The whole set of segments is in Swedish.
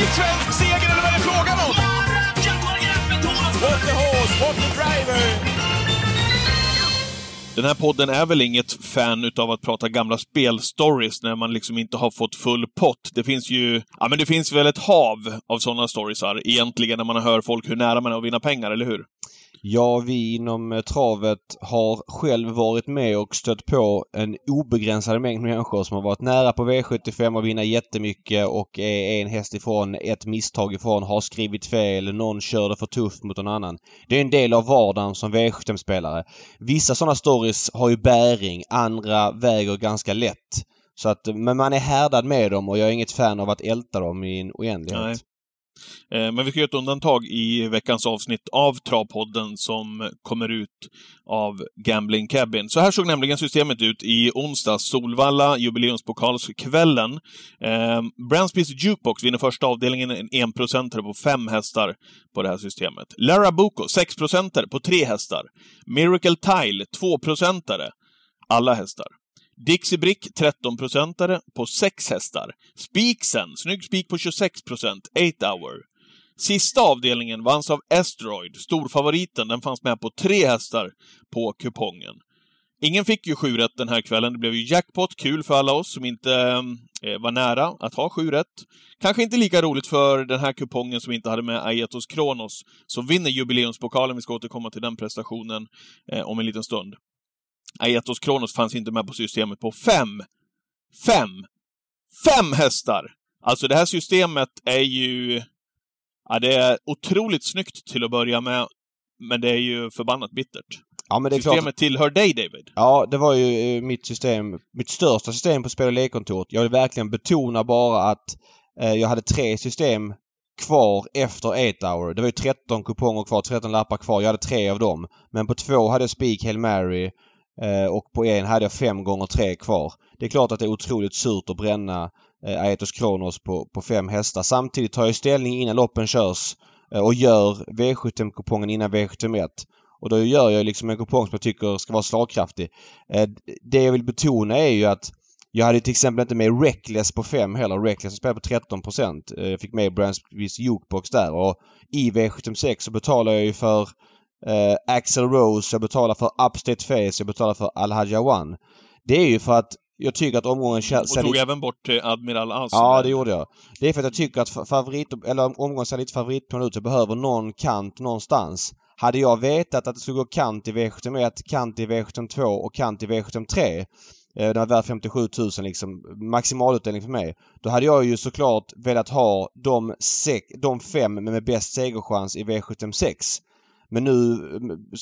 ny svensk seger eller vad är det frågan om? What the horse, what the driver! Den här podden är väl inget fan utav att prata gamla spelstories när man liksom inte har fått full pott. Det finns ju, ja men det finns väl ett hav av sådana storiesar egentligen när man hör folk hur nära man är att vinna pengar, eller hur? Ja, vi inom eh, travet har själv varit med och stött på en obegränsad mängd människor som har varit nära på V75 och vinna jättemycket och är en häst ifrån, ett misstag ifrån, har skrivit fel, någon körde för tufft mot någon annan. Det är en del av vardagen som V75-spelare. Vissa sådana stories har ju bäring, andra väger ganska lätt. Så att, eh, men man är härdad med dem och jag är inget fan av att älta dem i en oändlighet. Nej. Eh, men vi ska göra ett undantag i veckans avsnitt av Travpodden som kommer ut av Gambling Cabin. Så här såg nämligen systemet ut i onsdags, Solvalla, jubileumspokalskvällen. Eh, Bransbys Jukebox vinner första avdelningen en enprocentare på fem hästar på det här systemet. Lara Boko, sexprocentare på tre hästar. Miracle Tile, tvåprocentare, alla hästar. Dixie Brick 13-procentare på 6 hästar. Spiksen, snygg spik på 26 procent, 8 hour. Sista avdelningen vanns av Estroid, storfavoriten. Den fanns med på tre hästar på kupongen. Ingen fick ju sju rätt den här kvällen. Det blev ju jackpot, kul för alla oss som inte eh, var nära att ha sju rätt. Kanske inte lika roligt för den här kupongen som inte hade med Aetos Kronos, som vinner jubileumspokalen. Vi ska återkomma till den prestationen eh, om en liten stund. Aetos Kronos fanns inte med på systemet på fem, fem, fem hästar! Alltså det här systemet är ju... Ja, det är otroligt snyggt till att börja med, men det är ju förbannat bittert. Ja, men det är Systemet klart. tillhör dig, David. Ja, det var ju eh, mitt system, mitt största system på spel och lekkontoret. Jag vill verkligen betona bara att eh, jag hade tre system kvar efter 8 hour. Det var ju 13 kuponger kvar, 13 lappar kvar. Jag hade tre av dem. Men på två hade jag Speak Hail Mary Eh, och på en hade jag fem gånger tre kvar. Det är klart att det är otroligt surt att bränna eh, Aetos Kronos på, på fem hästar. Samtidigt tar jag ställning innan loppen körs eh, och gör V75-kupongen innan V71. Och då gör jag liksom en kupong som jag tycker ska vara slagkraftig. Eh, det jag vill betona är ju att jag hade till exempel inte med Reckless på 5 heller. Reckless spelar på 13 Jag fick med Brandsbys Jukebox där och i V76 så betalar jag ju för eh, Axel Rose, jag betalar för Upstate Face, jag betalar för Al One. Det är ju för att jag tycker att omgången... Och tog lite... även bort eh, Admiral As. Ja, det gjorde jag. Det är för att jag tycker att favorit... Eller omgången ser lite favoritplan ut. Jag behöver någon kant någonstans. Hade jag vetat att det skulle gå kant i V71, kant i V72 och kant i V73 eh, den var värd 57 000 liksom. Maximalutdelning för mig. Då hade jag ju såklart velat ha de, de fem med bäst segerchans i V76. Men nu,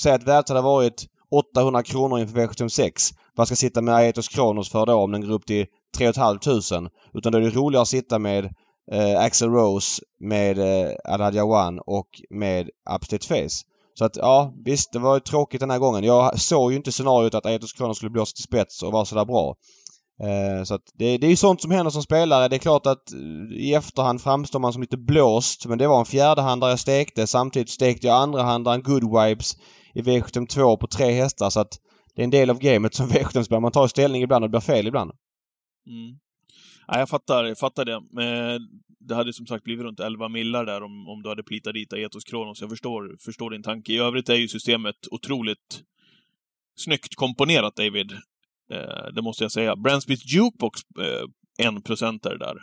säg att värdet hade varit 800 kronor inför V756. Vad ska jag sitta med Aetos Kronos för då om den går upp till 3 500? Utan då är det roligare att sitta med eh, Axel Rose, med eh, Adadja One och med Upstate Face. Så att ja, visst det var ju tråkigt den här gången. Jag såg ju inte scenariot att Aetos Kronos skulle blåsa till spets och vara sådär bra. Eh, så att det, det är ju sånt som händer som spelare. Det är klart att eh, i efterhand framstår man som lite blåst. Men det var en fjärdehandare jag stekte. Samtidigt stekte jag andrahandaren Good Vibes i V72 på tre hästar. Så att det är en del av gamet som V75-spelare. Man tar ställning ibland och det blir fel ibland. Mm. Ja, jag fattar, jag fattar det. Eh, det hade som sagt blivit runt 11 millar där om, om du hade plitat dit Aetos Kronos. Jag förstår, förstår din tanke. I övrigt är ju systemet otroligt snyggt komponerat, David. Eh, det måste jag säga. Bransbys Jukebox, eh, en procentare där.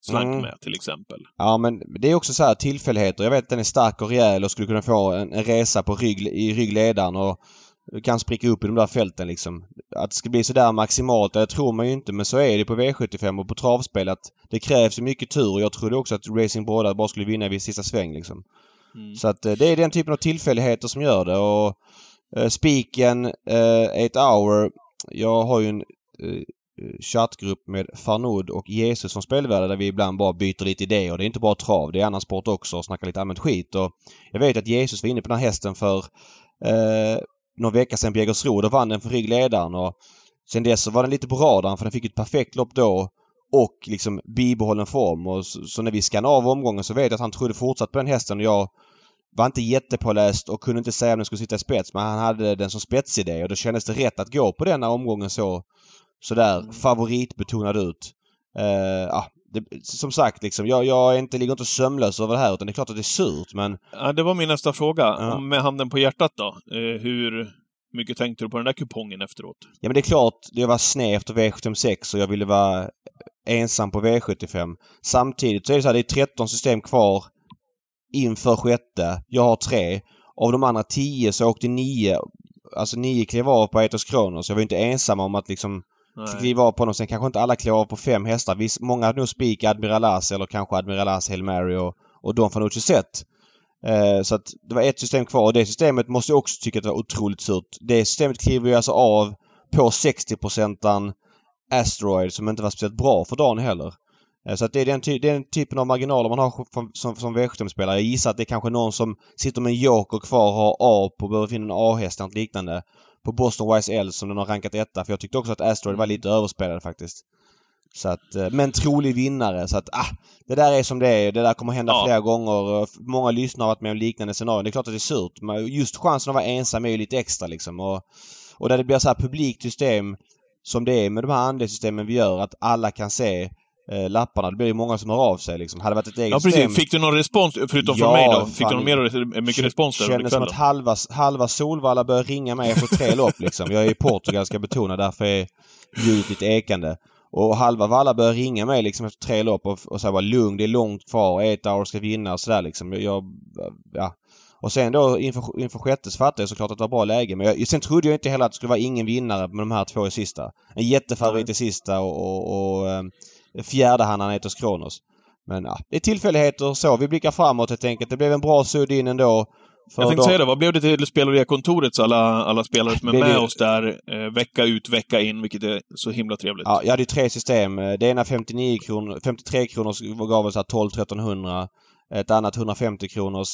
Slank mm. med till exempel. Ja men det är också så här tillfälligheter. Jag vet att den är stark och rejäl och skulle kunna få en, en resa på rygg, i ryggledaren och kan spricka upp i de där fälten liksom. Att det ska bli sådär maximalt, det tror man ju inte men så är det på V75 och på travspel att det krävs mycket tur och jag trodde också att Racing Broda bara skulle vinna vid sista sväng liksom. Mm. Så att eh, det är den typen av tillfälligheter som gör det och uh, spiken, uh, 8 hour jag har ju en eh, eh chattgrupp med Farnod och Jesus som spelvärde där vi ibland bara byter lite idéer. Det är inte bara trav, det är annan sport också och snackar lite allmänt skit. Och jag vet att Jesus var inne på den här hästen för eh, någon vecka sedan på Jägersro. Då vann den för ryggledaren och sen dess så var den lite på radarn för den fick ett perfekt lopp då och liksom bibehållen form. Och så, så när vi skannade av omgången så vet jag att han trodde fortsatt på den hästen och jag var inte jättepåläst och kunde inte säga om den skulle sitta i spets men han hade den som spetsidé och då kändes det rätt att gå på den när omgången så sådär mm. favoritbetonad ut. Uh, ja, det, som sagt liksom, jag, jag är inte, ligger inte sömnlös över det här utan det är klart att det är surt men... Ja, det var min nästa fråga. Ja. Med handen på hjärtat då. Eh, hur mycket tänkte du på den där kupongen efteråt? Ja men det är klart, det var snävt och V76 och jag ville vara ensam på V75. Samtidigt så är det så här, det är 13 system kvar inför sjätte. Jag har tre. Av de andra tio så åkte nio, alltså nio klev av på Etos Kronos. Jag var inte ensam om att liksom kliva av på honom. Sen kanske inte alla klev av på fem hästar. Viss, många hade nog spik Admiral As eller kanske Admiral As Hail Mary och, och Don Fanucci sett. Eh, så att det var ett system kvar och det systemet måste jag också tycka att var otroligt surt. Det systemet kliver ju alltså av på 60 procentan Asteroid som inte var speciellt bra för dagen heller. Eh, så att det är den, ty den typen av marginaler man har som, som V75-spelare. Jag gissar att det är kanske någon som sitter med en joker kvar och har A på, behöver finna en A-häst eller liknande. På Boston Wise L som den har rankat etta. För jag tyckte också att Asteroid var lite överspelad faktiskt. Så att, eh, men trolig vinnare. Så att, ah, det där är som det är. Det där kommer hända ja. flera gånger. Många lyssnare har varit med om liknande scenarion. Det är klart att det är surt. Men just chansen att vara ensam är ju lite extra liksom. Och, och där det blir så här publikt system som det är med de här andelssystemen vi gör. Att alla kan se eh, lapparna. Det blir ju många som hör av sig liksom. Hade det varit ett eget ja, precis. system... Fick du någon respons, förutom ja, från mig då? Fick du någon mer, mycket respons där kändes som att halva, halva Solvalla började ringa mig efter tre lopp liksom. Jag är i Portugal ska betona, därför är ljudet lite ekande. Och halva Valla började ringa mig liksom efter tre lopp och, och säga bara lugn, det är långt kvar, ett hour ska vinna och sådär liksom. Jag, ja. Och sen då inför, inför sjätte så fattade jag såklart att det var bra läge. Men jag, sen trodde jag inte heller att det skulle vara ingen vinnare med de här två i sista. En jättefavorit i sista och, och, och um, fjärde han Anetos Kronos. Men ja, det är tillfälligheter så. Vi blickar framåt helt enkelt. Det blev en bra sudd in ändå. jag tänkte säga det, vad blev det till spelare-kontorets alla, alla spelare som är med oss där eh, vecka ut, vecka in, vilket är så himla trevligt? Ja, jag hade ju tre system. Det ena 59 kronor, 53 kronor gav oss 12 1300 Ett annat 150 kronors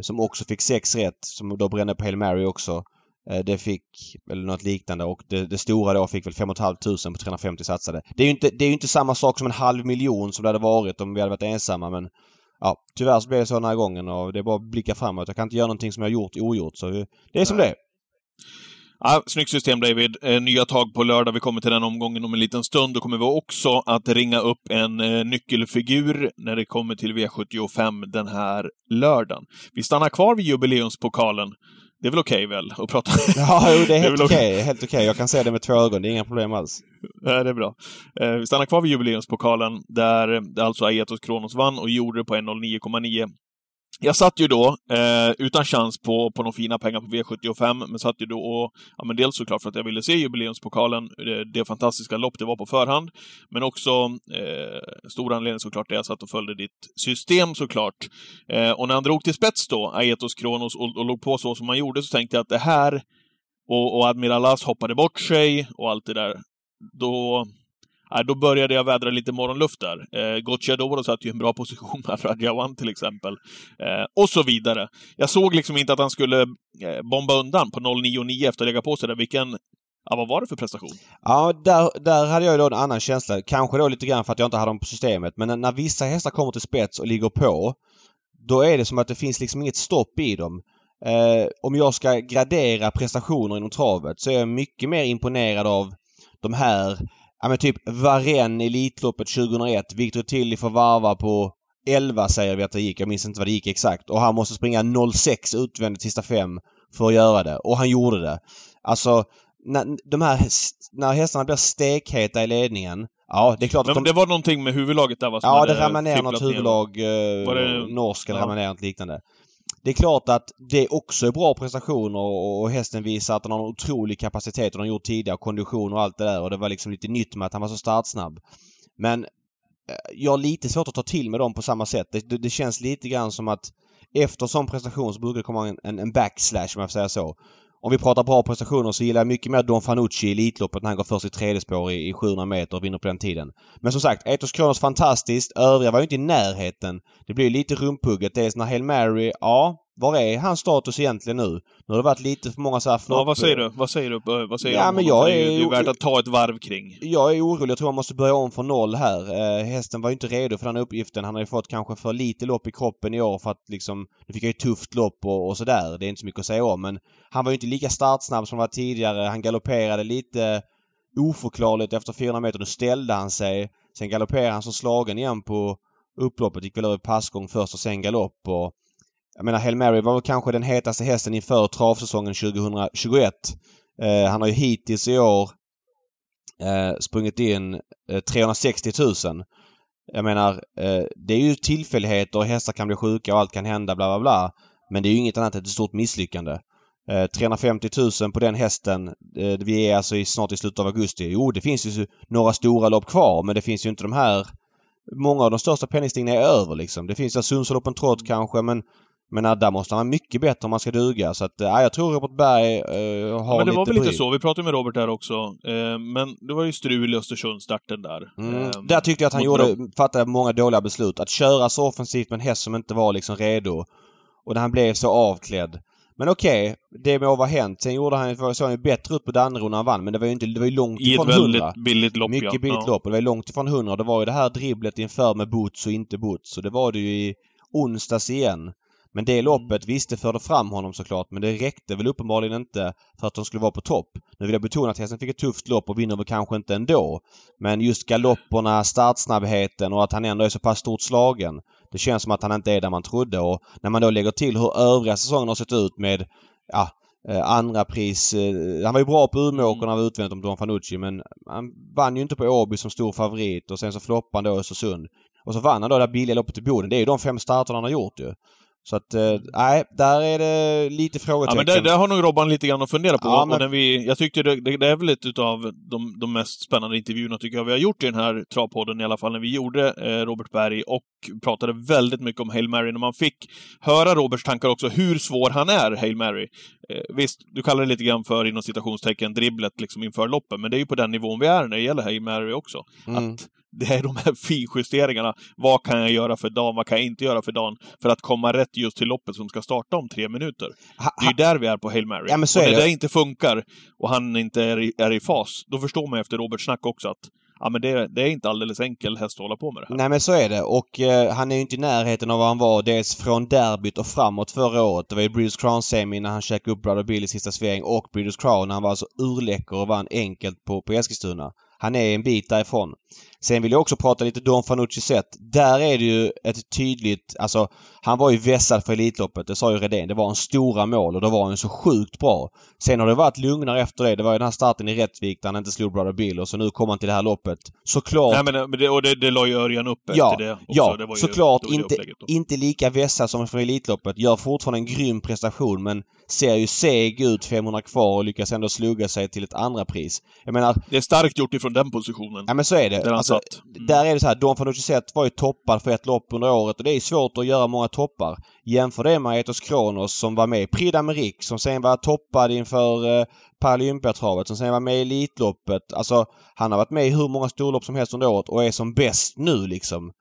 som också fick sex rätt, som då brände på Hail Mary också. Eh, det fick, eller något liknande och det, det stora då fick väl 5 500 på 350 satsade. Det är ju inte, det är inte samma sak som en halv miljon som det hade varit om vi hade varit ensamma men ja, tyvärr så blev det så den här gången och det är bara att blicka framåt. Jag kan inte göra någonting som jag gjort ogjort så det är som det är. Ja, snyggt system David. Eh, nya tag på lördag. Vi kommer till den omgången om en liten stund. Då kommer vi också att ringa upp en eh, nyckelfigur när det kommer till V75 den här lördagen. Vi stannar kvar vid jubileumspokalen. Det är väl okej okay, väl, att prata? Ja, jo, det är helt okej. Okay. Helt. Okay. Jag kan se det med två ögon. Det är inga problem alls. Nej, det är bra. Eh, vi stannar kvar vid jubileumspokalen, där alltså Aetos Kronos vann och gjorde det på 1.09,9. Jag satt ju då eh, utan chans på, på några fina pengar på V75, men satt ju då och, ja men dels såklart för att jag ville se jubileumspokalen, det, det fantastiska lopp det var på förhand, men också eh, stor anledning såklart det jag satt och följde ditt system såklart. Eh, och när han drog till spets då, Aetos Kronos, och, och låg på så som han gjorde, så tänkte jag att det här, och, och Admiral As hoppade bort sig och allt det där, då äh, då började jag vädra lite morgonluft där. Eh, Gocciadoro satt ju i en bra position med Rajawan till exempel. Eh, och så vidare. Jag såg liksom inte att han skulle eh, bomba undan på 0,99 efter att lägga på sig där. Vilken Ja, vad var det för prestation? Ja, där, där hade jag då en annan känsla. Kanske då lite grann för att jag inte hade dem på systemet. Men när, när vissa hästar kommer till spets och ligger på, då är det som att det finns liksom inget stopp i dem. Eh, om jag ska gradera prestationer inom travet så är jag mycket mer imponerad av de här Ja men typ Varen Elitloppet 2001. Victor Tilly får varva på 11 säger vi att det gick. Jag minns inte vad det gick exakt. Och han måste springa 06 utvändigt sista fem för att göra det. Och han gjorde det. Alltså, när, de här, när hästarna blir stekheta i ledningen. Ja, det är klart Men att de... det var någonting med huvudlaget där va? Ja, det ramlade ner något huvudlag. Ner. Eh, det... Norsk eller ja. ramlade ner något liknande. Det är klart att det också är bra prestationer och, hästen visar att den har en otrolig kapacitet och den har gjort tidigare kondition och allt det där och det var liksom lite nytt med att han var så startsnabb. Men eh, jag har lite svårt att ta till med dem på samma sätt. Det, det, det känns lite grann som att efter sån prestation så brukar det komma en, en, en backslash om jag får säga så om vi pratar bra prestationer så gillar jag mycket mer Don Fanucci i Elitloppet när han går först i tredje spår i, i 700 meter och vinner på den tiden. Men som sagt, Etos Kronos fantastiskt. Övriga var ju inte i närheten. Det blir lite rumpugget. Dels när Hail Mary, ja, var är hans status egentligen nu? Nu har det varit lite för många så här flopp... Ja, vad säger du? Vad säger du? Vad säger ja, men jag är, det är värt att ta ett varv kring. Jag är orolig. Jag tror han måste börja om från noll här. Eh, hästen var ju inte redo för den uppgiften. Han har ju fått kanske för lite lopp i kroppen i år för att liksom... Nu fick jag ju tufft lopp och, och sådär. Det är inte så mycket att säga om men han var ju inte lika startsnabb som han var tidigare. Han galopperade lite oförklarligt efter 400 meter. Nu ställde han sig. Sen galopperade han som slagen igen på upploppet. Gick väl över passgång först och sen galopp. Och, jag menar Hail Mary var väl kanske den hetaste hästen inför travsäsongen 2021. Eh, han har ju hittills i år eh, sprungit in eh, 360 000. Jag menar, eh, det är ju tillfälligheter och hästar kan bli sjuka och allt kan hända bla bla bla. Men det är ju inget annat än ett stort misslyckande. Eh, 350 000 på den hästen. Eh, vi är alltså i, snart i slutet av augusti. Jo, det finns ju några stora lopp kvar men det finns ju inte de här... Många av de största penningstigningarna är över liksom. Det finns ju Sundsvallsloppen trots kanske men men där måste han vara mycket bättre om man ska duga. Så att, ja, jag tror Robert Berg eh, har men det lite var väl lite så. Vi pratade med Robert där också. Eh, men det var ju strul i Östersundsstarten där. Mm. Eh, Där tyckte jag att han gjorde, Bro- fattade många dåliga beslut. Att köra så offensivt med en häst som inte var liksom redo. Och när han blev så avklädd. Men okej, det må vara hänt. Sen gjorde han, såg han ju bättre ut på Danderyd när han vann men det var ju inte, det var ju långt I ett ifrån väldigt 100. billigt lopp, Mycket ja. billigt ja. lopp och det var ju långt ifrån 100. Det var ju det här dribblet inför med boots och inte boots. Och det var det ju i onsdags igen. Men det loppet, visst det förde fram honom såklart men det räckte väl uppenbarligen inte för att de skulle vara på topp. Nu vill jag betona att hästen fick ett tufft lopp och vinner väl kanske inte ändå. Men just galopperna, startsnabbheten och att han ändå är så pass stort slagen. Det känns som att han inte är där man trodde och när man då lägger till hur övriga säsongen har sett ut med ja, eh, andra pris. Eh, han var ju bra på Umeåkern av utvändigt om Don Fanucci men han vann ju inte på Åby som stor favorit och sen så floppade han då Östersund. Och så vann han då det billiga loppet i Boden. Det är ju de fem starterna han har gjort ju. Så att, eh, nej, där är det lite Ja, frågetecken. men där, där har nog Robban lite grann att fundera på. Ja, men- vi, jag tyckte det, det, det är väl ett utav de, de mest spännande intervjuerna tycker jag vi har gjort i den här travpodden i alla fall, när vi gjorde eh, Robert Berg och pratade väldigt mycket om Hail Mary, när man fick höra Roberts tankar också, hur svår han är, Hail Mary. Eh, visst, du kallar det lite grann för, inom citationstecken, dribblet liksom inför loppen, men det är ju på den nivån vi är när det gäller Hail Mary också. Mm. Att det är de här finjusteringarna. Vad kan jag göra för dagen? Vad kan jag inte göra för dagen? För att komma rätt just till loppet som ska starta om tre minuter. Ha, Det är ju där vi är på Hail Mary. Ja, men så och är när det. det inte funkar och han inte är i, är i fas, då förstår man efter Roberts snack också att ja, men det, det är inte alldeles enkel häst att hålla på med det här. Nej men så är det och eh, han är ju inte i närheten av vad han var dels från derbyt och framåt förra året. Det var ju Breeders Crown semi när han käkade upp Brother Bill i sista sväng och Breeders Crown när han var alltså urläcker och vann enkelt på, på Eskilstuna. Han är en bit därifrån. Sen vill jag också prata lite Don Fanucci sett. Där är det ju ett tydligt, alltså han var ju vässad för Elitloppet, det sa ju Redén. Det var en stora mål och då var han så sjukt bra. Sen har det varit lugnare efter det. Det var ju den här starten i Rättvik där han inte slog Brother Bill och så nu kommer han till det här loppet. Såklart Nej, men, det, och det, det la ju Örjan upp Ja, efter det också. Ja, det var ju, såklart det inte, inte lika vässad som för Elitloppet. Gör fortfarande en grym prestation men ser ju seg ut 500 kvar och lyckas ändå slugga sig till ett andra pris. Jag menar, Det är starkt gjort ifrån den positionen. ja men så är det. Där han Alltså, satt. Mm. Eh, där är det så här, Don Fanucci Zet var ju toppad för ett lopp under året och det är svårt att göra många toppar. Jämför det med Aetos Kronos som var med i Prix d'Amérique som sen var toppad inför eh, Paralympiatravet som sen var med i Elitloppet. Alltså han har varit med i hur många storlopp som helst under året och är som bäst nu liksom.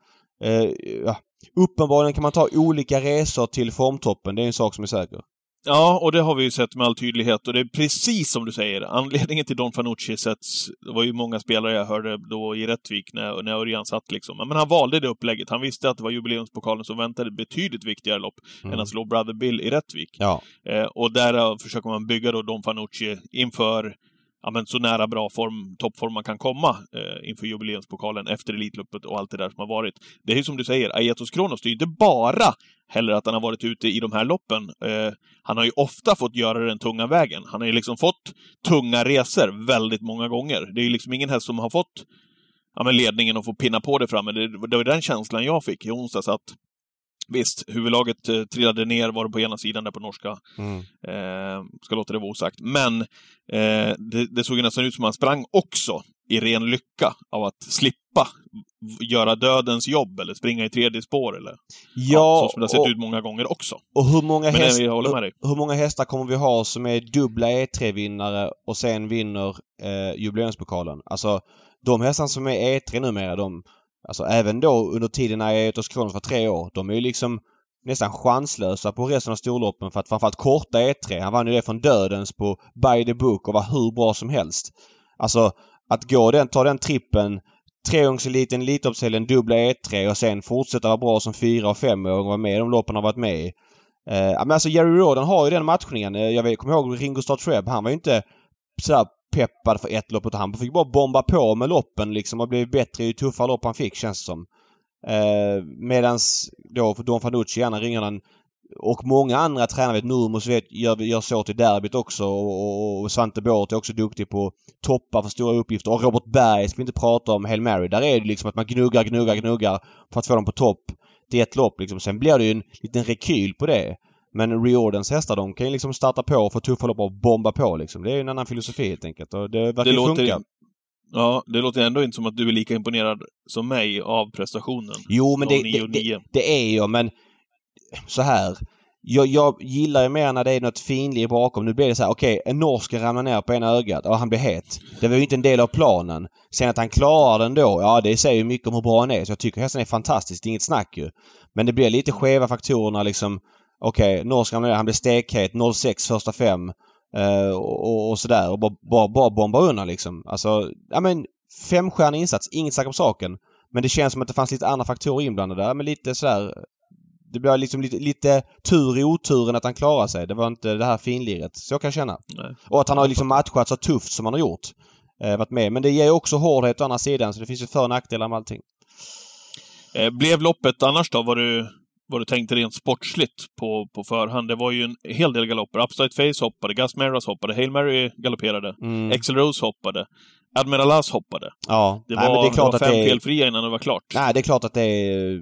Eh, ja. Uppenbarligen kan man ta olika resor till formtoppen. Det är en sak som är säker. Ja, och det har vi ju sett med all tydlighet. Och det är precis som du säger. Anledningen till Don Fanucci sätts... Det var ju många spelare jag hörde då i Rättvik när, när Örjan satt liksom. Men han valde det upplägget. Han visste att det var jubileumspokalen som väntade betydligt viktigare lopp Mm. än att slå Brother Bill i Rättvik. Ja. Eh, och där eh, försöker man bygga då Don Fanucci inför ja, men så nära bra form, toppform man kan komma eh, inför jubileumspokalen efter Elitloppet och allt det där som har varit. Det är ju som du säger, Aetos Kronos, det är ju inte bara heller att han har varit ute i de här loppen. Eh, han har ju ofta fått göra den tunga vägen. Han har ju liksom fått tunga resor väldigt många gånger. Det är ju liksom ingen häst som har fått ja, men ledningen och få pinna på det framme. Det, det var den känslan jag fick i onsdags att Visst, huvudlaget eh, trillade ner, var det på ena sidan där på norska. Mm. Eh, ska låta det vara osagt. Men eh, det, det såg ju nästan ut som han sprang också i ren lycka av att slippa göra dödens jobb eller springa i tredje spår eller Ja, så som det har sett och, ut många gånger också. och hur många, Men häst, dig. hur många hästar kommer vi ha som är dubbla E3-vinnare och sen vinner eh, jubileumspokalen? Alltså de hästarna som är E3 numera, de, alltså även då under tiden när Aetos Kronos var tre år, de är ju liksom nästan chanslösa på resten av storloppen för att framförallt korta E3. Han vann ju det från dödens på By the Book och var hur bra som helst. Alltså att gå den, ta den trippen Treåringseliten, Elitloppshelgen, dubbla E3 och sen fortsätta vara bra som fyra och femåring och vara med i de loppen han varit med i. Eh, men alltså Jerry Roden har ju den matchningen. Eh, jag vet, kommer ihåg Ringo Starr Treb. Han var ju inte sådär peppad för ett lopp utan han fick bara bomba på med loppen liksom och blev bättre ju tuffare lopp han fick känns det som. Eh, medans då Don Fanucci gärna ringer den och många andra tränare, vet Nurmos vet, gör, gör så till derbyt också och, och Svante Båth är också duktig på toppar för stora uppgifter. Och Robert Berg ska vi inte prata om, Hail Mary. Där är det liksom att man gnuggar, gnuggar, gnuggar för att få dem på topp. Det är ett lopp liksom. Sen blir det ju en liten rekyl på det. Men Riordens hästar de kan ju liksom starta på och få tuffa lopp och bomba på liksom. Det är ju en annan filosofi helt enkelt och det verkar det låter, funka. Ja, det låter ändå inte som att du är lika imponerad som mig av prestationen. Jo, men det, det, det, det, är jag, men så här. Jag, jag gillar ju mer när det är något finlir bakom. Nu blir det så här, okej, okay, en norsk ramlar ner på ena ögat och han blir het. Det var ju inte en del av planen. Sen att han klarar den då, ja det säger ju mycket om hur bra han är. Så jag tycker hästen är fantastisk, det är inget snack ju. Men det blir lite skeva faktorer när liksom, okej, okay, norsk ramlar ner, han blir stekhet, 06 första fem. Uh, och, och sådär och bara, bara, bara bomba undan liksom. Alltså, ja men femstjärnig insats, inget snack om saken. Men det känns som att det fanns lite andra faktorer inblandade där. Men lite sådär det blev liksom lite, lite tur i oturen att han klarade sig. Det var inte det här finliret. Så jag kan känna. Nej. Och att han har liksom matchat så tufft som han har gjort. Eh, varit med. Men det ger ju också hårdhet å andra sidan så det finns ju för och nackdelar med allting. Eh, blev loppet annars då, vad du, vad du tänkte rent sportsligt på, på förhand? Det var ju en hel del galopper. Upside Face hoppade, Gus Meras hoppade, Hail Mary galopperade, mm. Excel Rose hoppade. Admiral As hoppade. Ja. Det var, Nej, men det är klart det var fem att det är... felfria innan det var klart. Nej, det är klart att det är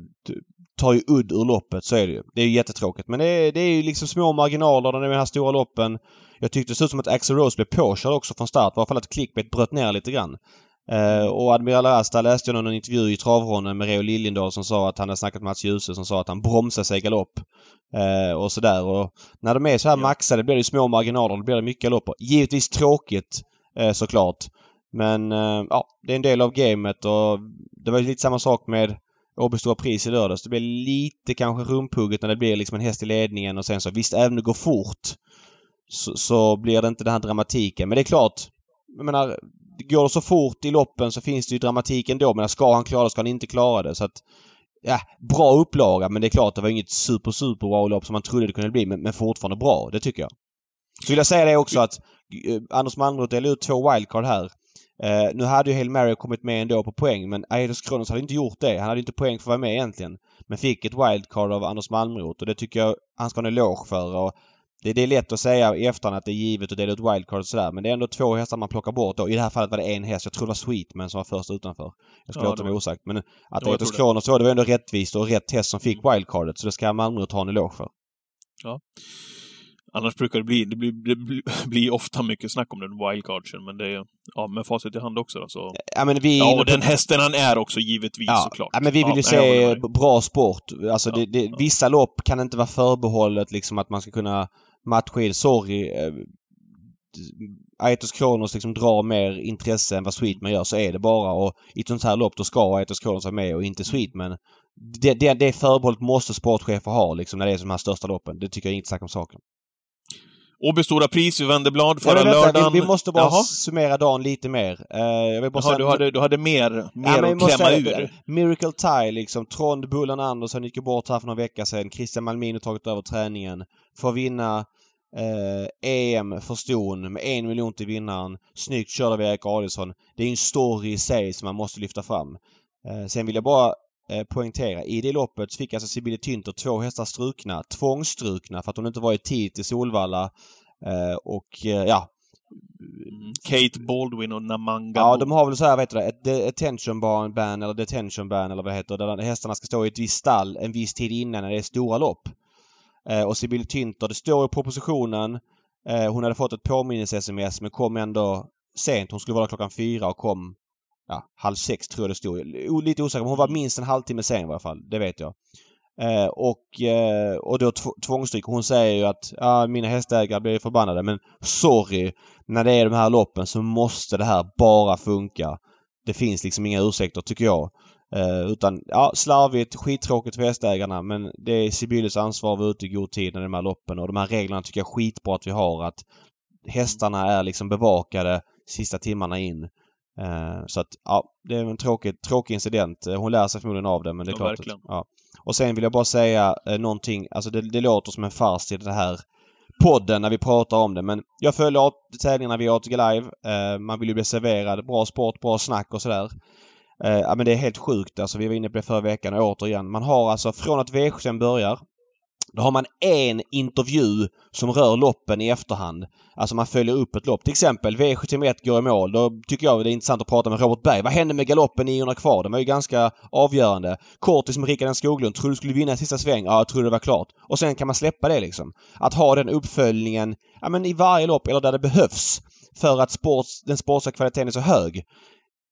tar ju udd ur loppet, så är det ju. Det är ju jättetråkigt. Men det är, det är ju liksom små marginaler när det är de här stora loppen. Jag tyckte det såg ut som att Axel Rose blev påkörd också från start. I alla fall att clickbait bröt ner lite grann. Uh, och Admiral Asta läste jag någon intervju i Travronden med Reo Liljendahl som sa att han hade snackat med Mats Djuse som sa att han bromsade sig i galopp. Uh, och sådär. Och när de är så här maxade blir det små marginaler. Då blir det mycket galopper. Givetvis tråkigt uh, såklart. Men ja, det är en del av gamet och det var lite samma sak med Åby Stora Pris i lördags. Det blir lite kanske rumphugget när det blir liksom en häst i ledningen och sen så visst, även om det går fort så, så blir det inte den här dramatiken. Men det är klart, jag menar, går det så fort i loppen så finns det ju dramatik ändå. Men ska han klara det ska han inte klara det. Så att, ja, bra upplaga men det är klart det var inget super super bra lopp som man trodde det kunde bli men, men fortfarande bra. Det tycker jag. Så vill jag säga det också att eh, Anders Malmroth delade ut två wildcard här. Eh, nu hade ju Hail Mary kommit med ändå på poäng men Eidos Kronos hade inte gjort det. Han hade inte poäng för att vara med egentligen. Men fick ett wildcard av Anders Malmroth och det tycker jag han ska ha en eloge för. Och det, det är lätt att säga i efterhand att det är givet att dela ut wildcard och sådär men det är ändå två hästar man plockar bort då. I det här fallet var det en häst. Jag tror det var Sweetman som var först utanför. Jag ska ja, låta mig osagt. Men att Aedos Kronos så det var ändå rättvist och rätt häst som fick wildcardet så det ska Malmroth ha en eloge för. Ja. Annars brukar det bli, det blir, det blir ofta mycket snack om den wildcardsen, men det är ja, med facit i hand också då, så... Ja, men vi... ja och den hästen han är också givetvis ja, såklart. Ja, men vi vill ju se bra sport. Alltså ja, det, det, vissa lopp kan inte vara förbehållet liksom att man ska kunna matcha in. Sorry. Eh, Aetos Kronos liksom drar mer intresse än vad Sweetman gör, så är det bara. Och i ett sånt här lopp då ska Aetos Kronos vara med och inte Sweetman. Det, det, det förbehållet måste sportchefer ha liksom när det är de här största loppen. Det tycker jag inte snack om saken. Åby Stora Pris i Wennerblad förra ja, lördagen. Vi, vi, måste bara Jaha. summera dagen lite mer. Uh, jag vill bara Jaha, du, hade, du hade mer, mer ja, att klämma ur? Miracle Tie liksom. Trond Bullen Andersson gick bort här för några veckor sedan. Christian Malmin har tagit över träningen. Får vinna eh, EM för ston med en miljon till vinnaren. Snyggt körd av Erik Adielsson. Det är en story i sig som man måste lyfta fram. Eh, sen vill jag bara eh, poängtera. I det loppet fick alltså Sibylle Tynter två hästar strukna. Tvångsstrukna för att hon inte var i tid till Solvalla. Eh, och eh, ja, Mm. Kate Baldwin och Namanga. Ja, de har väl så här, vet du ett attention ban eller detention ban eller vad det heter. Där hästarna ska stå i ett visst stall en viss tid innan när det är stora lopp. Eh, och Sibyl Tinter, det står i propositionen. Eh, hon hade fått ett påminnelse-sms men kom ändå sent. Hon skulle vara klockan fyra och kom ja, halv sex tror jag det stod. Lite osäker. men Hon var minst en halvtimme sen i alla fall. Det vet jag. Eh, och, eh, och då tvångsstryk. Hon säger ju att ah, mina hästägare blir förbannade men sorry. När det är de här loppen så måste det här bara funka. Det finns liksom inga ursäkter tycker jag. Eh, utan ja, slarvigt, skittråkigt för hästägarna men det är Sibylles ansvar att vara ute i god tid när de här loppen och de här reglerna tycker jag är skitbra att vi har. Att hästarna är liksom bevakade sista timmarna in. Uh, så att ja, det är en tråkig, tråkig incident. Hon lär sig förmodligen av det men det är ja, klart. Att, ja. Och sen vill jag bara säga eh, någonting, alltså det, det låter som en fars till det här podden när vi pratar om det. Men jag följer tävlingarna via ATG Live. Eh, man vill ju bli serverad bra sport, bra snack och sådär. Eh, ja men det är helt sjukt alltså. Vi var inne på det förra veckan och återigen. Man har alltså från att V75 börjar då har man en intervju som rör loppen i efterhand. Alltså man följer upp ett lopp. Till exempel V71 går i mål. Då tycker jag det är intressant att prata med Robert Berg. Vad hände med galoppen 900 kvar? Den var ju ganska avgörande. Kortis med Rickard Skoglund. Tror du skulle vinna i sista sväng? Ja, jag trodde det var klart. Och sen kan man släppa det liksom. Att ha den uppföljningen ja, men i varje lopp eller där det behövs. För att sports, den sportsliga kvaliteten är så hög.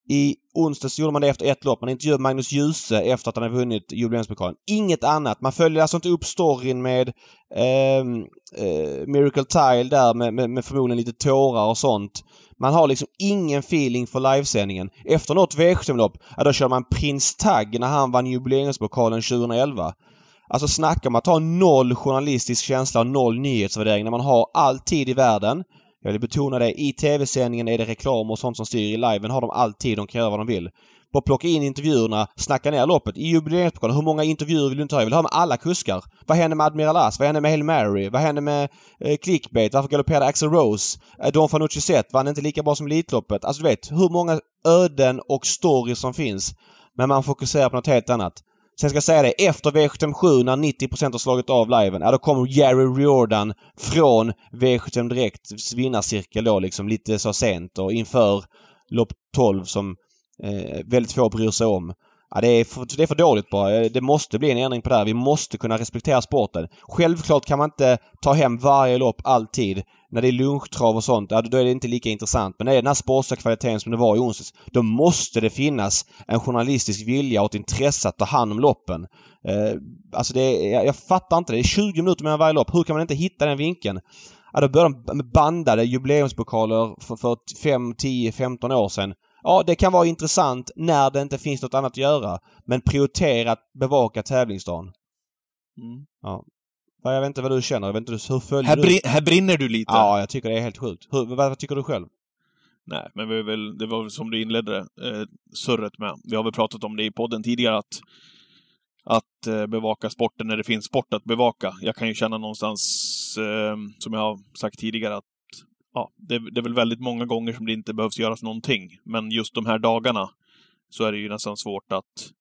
I onsdags gjorde man det efter ett lopp. Man intervjuade Magnus Djuse efter att han hade vunnit jubileumspokalen. Inget annat. Man följer alltså inte upp storyn med eh, eh, Miracle Tile där med, med, med förmodligen lite tårar och sånt. Man har liksom ingen feeling för livesändningen. Efter något V75-lopp, ja då kör man Prins Tagg när han vann jubileumspokalen 2011. Alltså snacka om att ha noll journalistisk känsla och noll nyhetsvärdering när man har all tid i världen. Jag vill betona det. I tv-sändningen är det reklam och sånt som styr. I liven har de alltid. De kan göra vad de vill. Bara plocka in intervjuerna, snacka ner loppet. I jubileumspokalen, hur många intervjuer vill du inte ha? Jag vill ha med alla kuskar. Vad hände med Admiral As? Vad hände med Hail Mary? Vad hände med eh, Clickbait? Varför galopperade Axel Rose? Eh, Don Fanucci Zet vann inte lika bra som Elitloppet. Alltså du vet, hur många öden och stories som finns. Men man fokuserar på något helt annat. Sen ska jag säga det, efter V75 när 90 har slagit av liven, ja då kommer Jerry Riordan från V75 Direkts vinnarcirkel då liksom lite så sent och inför lopp 12 som eh, väldigt få bryr sig om. Ja, det, är för, det är för dåligt bara. Det måste bli en ändring på det här. Vi måste kunna respektera sporten. Självklart kan man inte ta hem varje lopp alltid. När det är lunchtrav och sånt, ja, då är det inte lika intressant. Men när det är den här sportsliga kvaliteten som det var i onsdags, då måste det finnas en journalistisk vilja och ett intresse att ta hand om loppen. Eh, alltså det är, jag, jag fattar inte det. Det är 20 minuter mellan varje lopp. Hur kan man inte hitta den vinkeln? Ja, då började de med bandade jubileumspokaler för, för 5, 10, 15 år sedan. Ja, det kan vara intressant när det inte finns något annat att göra. Men prioritera att bevaka tävlingsdagen. Mm. Ja. Jag vet inte vad du känner. Jag vet inte, hur följer här du? Brin här brinner du lite. Ja, jag tycker det är helt sjukt. Hur, vad, vad tycker du själv? Nej, men vi väl, det var väl som du inledde eh, surret med. Vi har väl pratat om det i podden tidigare att att eh, bevaka sporten när det finns sport att bevaka. Jag kan ju känna någonstans, eh, som jag har sagt tidigare, att ja, det, det, är väl väldigt många gånger som det inte behövs göras någonting. Men just de här dagarna så är det ju nästan svårt att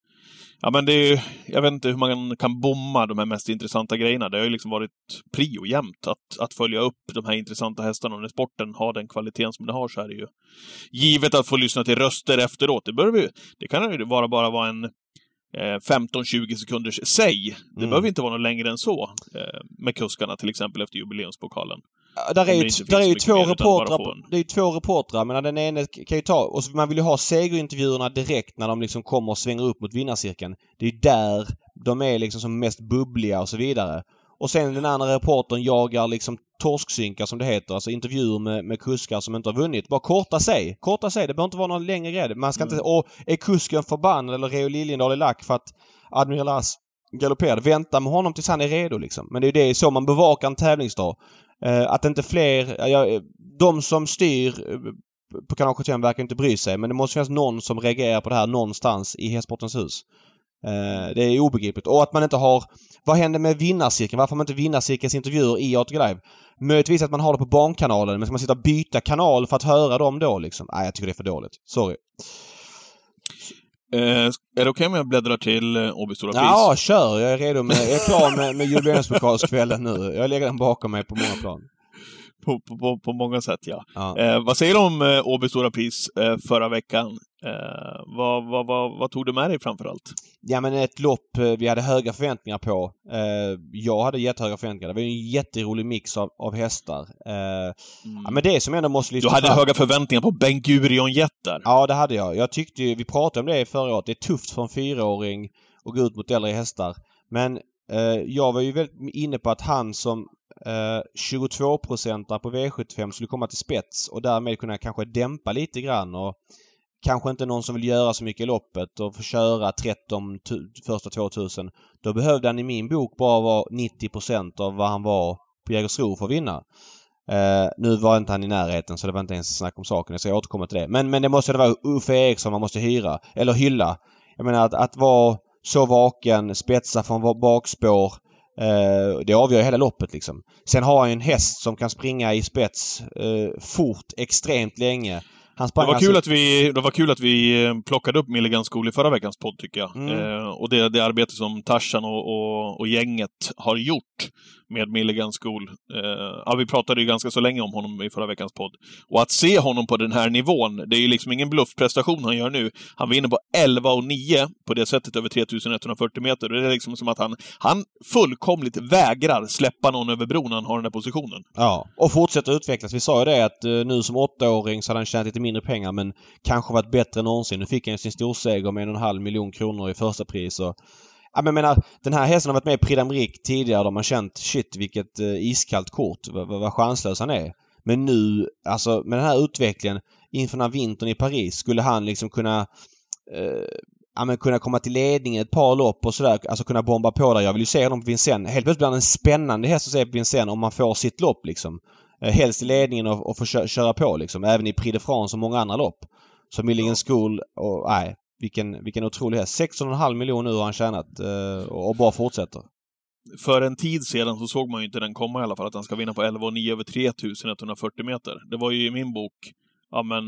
Ja men det är ju, jag vet inte hur man kan bomma de här mest intressanta grejerna. Det har ju liksom varit prio jämt att, att följa upp de här intressanta hästarna. Och när sporten har den kvaliteten som det har så är det ju givet att få lyssna till röster efteråt. Det, vi, det kan ju vara bara vara en 15-20 eh, sekunders säg. Det mm. behöver inte vara något längre än så. Eh, med kuskarna till exempel efter jubileumspokalen. Där är ju, där är ju två reportrar, det är ju två reportrar men den ene kan ju ta, och man vill ju ha segerintervjuerna direkt när de liksom kommer och svänger upp mot vinnarcirkeln. Det är ju där de är liksom som mest bubbliga och så vidare. Och sen den andra reportern jagar liksom torsksynkar som det heter. Alltså intervjuer med, med kuskar som inte har vunnit. Bara korta sig. Korta sig. Det behöver inte vara någon längre grej. Man ska mm. inte... Och är kusken förbannad eller Reo Liljendahl i lack för att Admiral As galopperade. Vänta med honom tills han är redo liksom. Men det är ju det så man bevakar en tävlingsdag. Eh, att inte fler... Ja, de som styr eh, på kanal 75 verkar inte bry sig men det måste finnas någon som reagerar på det här någonstans i Hästsportens hus. Eh, det är obegripligt. Och att man inte har... Vad händer med vinnarcirkeln? Varför har man inte vinnarcirkelns intervjuer i ATG Live? Möjligtvis att man har det på Barnkanalen men ska man sitta och byta kanal för att höra dem då liksom? Nej, jag tycker det är för dåligt. Sorry. Eh, är det okej okay om jag bläddrar till eh, Åby Stora Pris? Ja, kör! Jag är redo med... Jag är klar med, med jubileumspokalskvällen nu. Jag lägger den bakom mig på många plan. På, på, på, många sätt, ja. ja. Eh, vad säger du om eh, Åby Stora Pris eh, förra veckan? Eh, vad, vad, vad, vad, tog du med dig framförallt? Ja men ett lopp eh, vi hade höga förväntningar på. Eh, jag hade jättehöga förväntningar. Det var en jätterolig mix av, av hästar. Eh, mm. ja, men det som ändå måste lyfta Du hade fram... höga förväntningar på Ben Gurion jättar Ja det hade jag. Jag tyckte vi pratade om det förra året. Det är tufft för en fyraåring att gå ut mot äldre hästar. Men Eh, jag var ju väldigt inne på att han som eh, 22-procentare på V75 skulle komma till spets och därmed kunna kanske dämpa lite grann och kanske inte någon som vill göra så mycket i loppet och få köra 13 första 2000. Då behövde han i min bok bara vara 90% av vad han var på Jägersro för att vinna. Uh, nu var inte han i närheten så det var inte ens snack om saken. Jag ska återkomma till det. Men, men det måste vara Uffe Eriksson man måste hyra. Eller hylla. Jag menar att, att vara så vaken, spetsa från bakspår. Eh, det avgör hela loppet liksom. Sen har han ju en häst som kan springa i spets eh, fort, extremt länge. Han det, var alltså... kul att vi, det var kul att vi eh, plockade upp Milligan School i förra veckans podd, tycker jag. Mm. Eh, och det, det arbete som Tarzan och, och, och, gänget har gjort med Milligan School. Eh, ja, vi pratade ju ganska så länge om honom i förra veckans podd. Och att se honom på den här nivån, det är ju liksom ingen bluffprestation han gör nu. Han vinner på 11 och 9 på det sättet över 3140 meter. Det är liksom som att han, han fullkomligt vägrar släppa någon över bron när han har den där positionen. Ja, och fortsätter utvecklas. Vi sa ju det att eh, nu som åttaåring så hade han tjänat lite mindre pengar men kanske varit bättre än någonsin. Nu fick han sin storseger med en och en halv miljon kronor i första pris. Och Ja, men jag menar, den här hästen har varit med i Prix d'Amérique tidigare. De har känt shit vilket eh, iskallt kort. Vad, vad chanslös han är. Men nu, alltså med den här utvecklingen inför den här vintern i Paris skulle han liksom kunna eh, ja, men kunna komma till ledning ett par lopp och sådär. Alltså kunna bomba på där. Jag vill ju se honom på Vincennes. Helt plötsligt blir han en spännande häst att se på Vincennes om man får sitt lopp liksom. Eh, helst i ledningen och, och få köra på liksom. Även i Prix de France och många andra lopp. Så Milligan School och nej, vilken, vilken otrolig häst. 16,5 miljoner nu har han tjänat eh, och bara fortsätter. För en tid sedan så såg man ju inte den komma i alla fall, att han ska vinna på 11,9 över 3140 meter. Det var ju i min bok, ja men,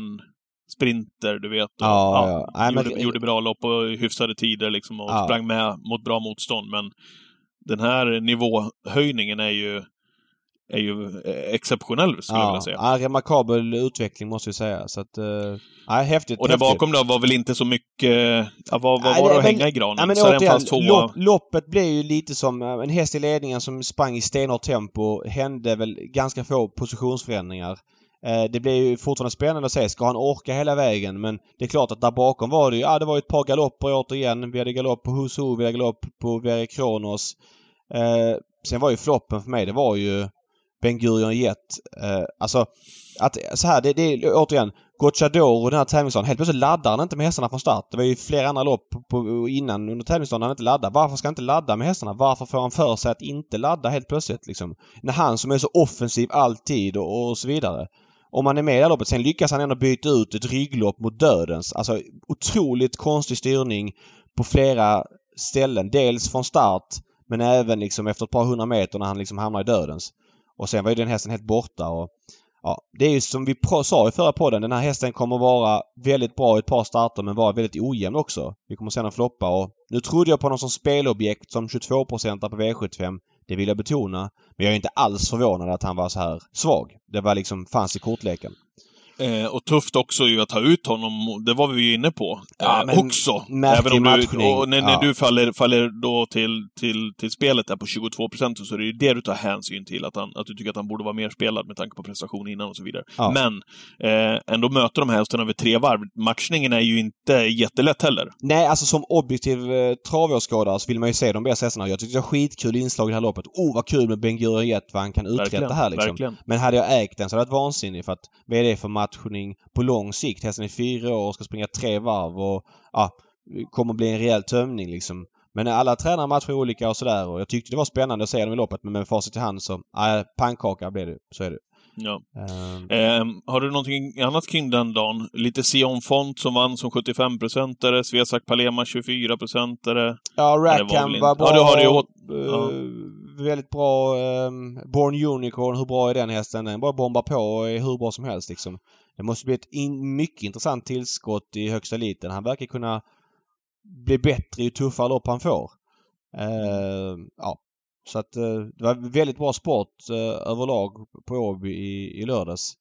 sprinter, du vet. Och, ja, ja. ja. gjorde, men... gjorde, bra lopp och hyfsade tider liksom och ja. sprang med mot bra motstånd. Men den här nivåhöjningen är ju är ju eh, exceptionell skulle ja, jag vilja säga. Ja, remarkabel utveckling måste vi säga. Så att, uh, ja, häftigt. Och där bakom då var väl inte så mycket, ja, vad, vad var det att hänga i granen? Ja, men återigen, två... lopp, loppet blev ju lite som eh, en häst i ledningen som sprang i stenhårt tempo. Hände väl ganska få positionsförändringar. Det blir ju fortfarande spännande att se. Ska han orka hela vägen? Men det är klart att där bakom var det ju, ja det var ett par galopper återigen. Vi hade galopp på Husu, vi hade galopp på Verre Kronos. Eh, sen var ju floppen för mig, det var ju Ben Gurion Jet. Eh, alltså, att, så här, det, det är återigen Gocciador och den här tävlingsdagen. Helt plötsligt laddar han inte med hästarna från start. Det var ju flera andra lopp på, innan under tävlingsdagen han inte laddade. Varför ska han inte ladda med hästarna? Varför får han för sig att inte ladda helt plötsligt liksom? När han som är så offensiv alltid och, och så vidare. Om man är med i det här loppet. Sen lyckas han ändå byta ut ett rygglopp mot dödens. Alltså otroligt konstig styrning på flera ställen. Dels från start men även liksom efter ett par hundra meter när han liksom hamnar i dödens. Och sen var ju den hästen helt borta och Ja, det är ju som vi sa i förra podden. Den här hästen kommer vara väldigt bra i ett par starter men vara väldigt ojämn också. Vi kommer se den floppa och nu trodde jag på någon som spelobjekt som 22% på V75. Det vill jag betona. Men jag är inte alls förvånad att han var så här svag. Det var liksom, fanns i kortleken. Eh, och tufft också ju att ta ut honom, det var vi ju inne på. Ja, eh, också. Även om du, och när, ja. när du faller, faller då till, till, till spelet där på 22 procent så är det ju det du tar hänsyn till. Att, han, att du tycker att han borde vara mer spelad med tanke på prestation innan och så vidare. Ja. Men eh, ändå möter de här hästarna över tre varv. Matchningen är ju inte jättelätt heller. Nej, alltså som objektiv eh, travåskådare så vill man ju se de bästa hästarna. Jag tyckte det var skitkul inslag i det här loppet. Oh, vad kul med Ben Gurion Jet, vad han kan uträtta här liksom. Verkligen. Men hade jag ägt den så hade det varit vansinnigt för att vad är det för match matchning på lång sikt. Hästen är fyra år och ska springa tre varv och ja, kommer bli en rejäl tömning liksom. Men alla tränare matchar olika och sådär och jag tyckte det var spännande att se dem i loppet men med facit i hand så, ja, pannkaka blev det. Så är det. Ja. Um, eh, har du någonting annat kring den dagen? Lite Sion Font som vann som 75-procentare, Svesak Palema 24-procentare. Ja, Rackham var, var, bra. Ja, du har det åt... ja. Väldigt bra. Um, Born Unicorn, hur bra är den hästen? Den bara bombar på och är hur bra som helst liksom. Det måste bli ett in, mycket intressant tillskott i högsta eliten. Han verkar kunna bli bättre ju tuffare lopp han får. Uh, ja. Så att uh, det var väldigt bra sport uh, överlag på Åby i, i lördags.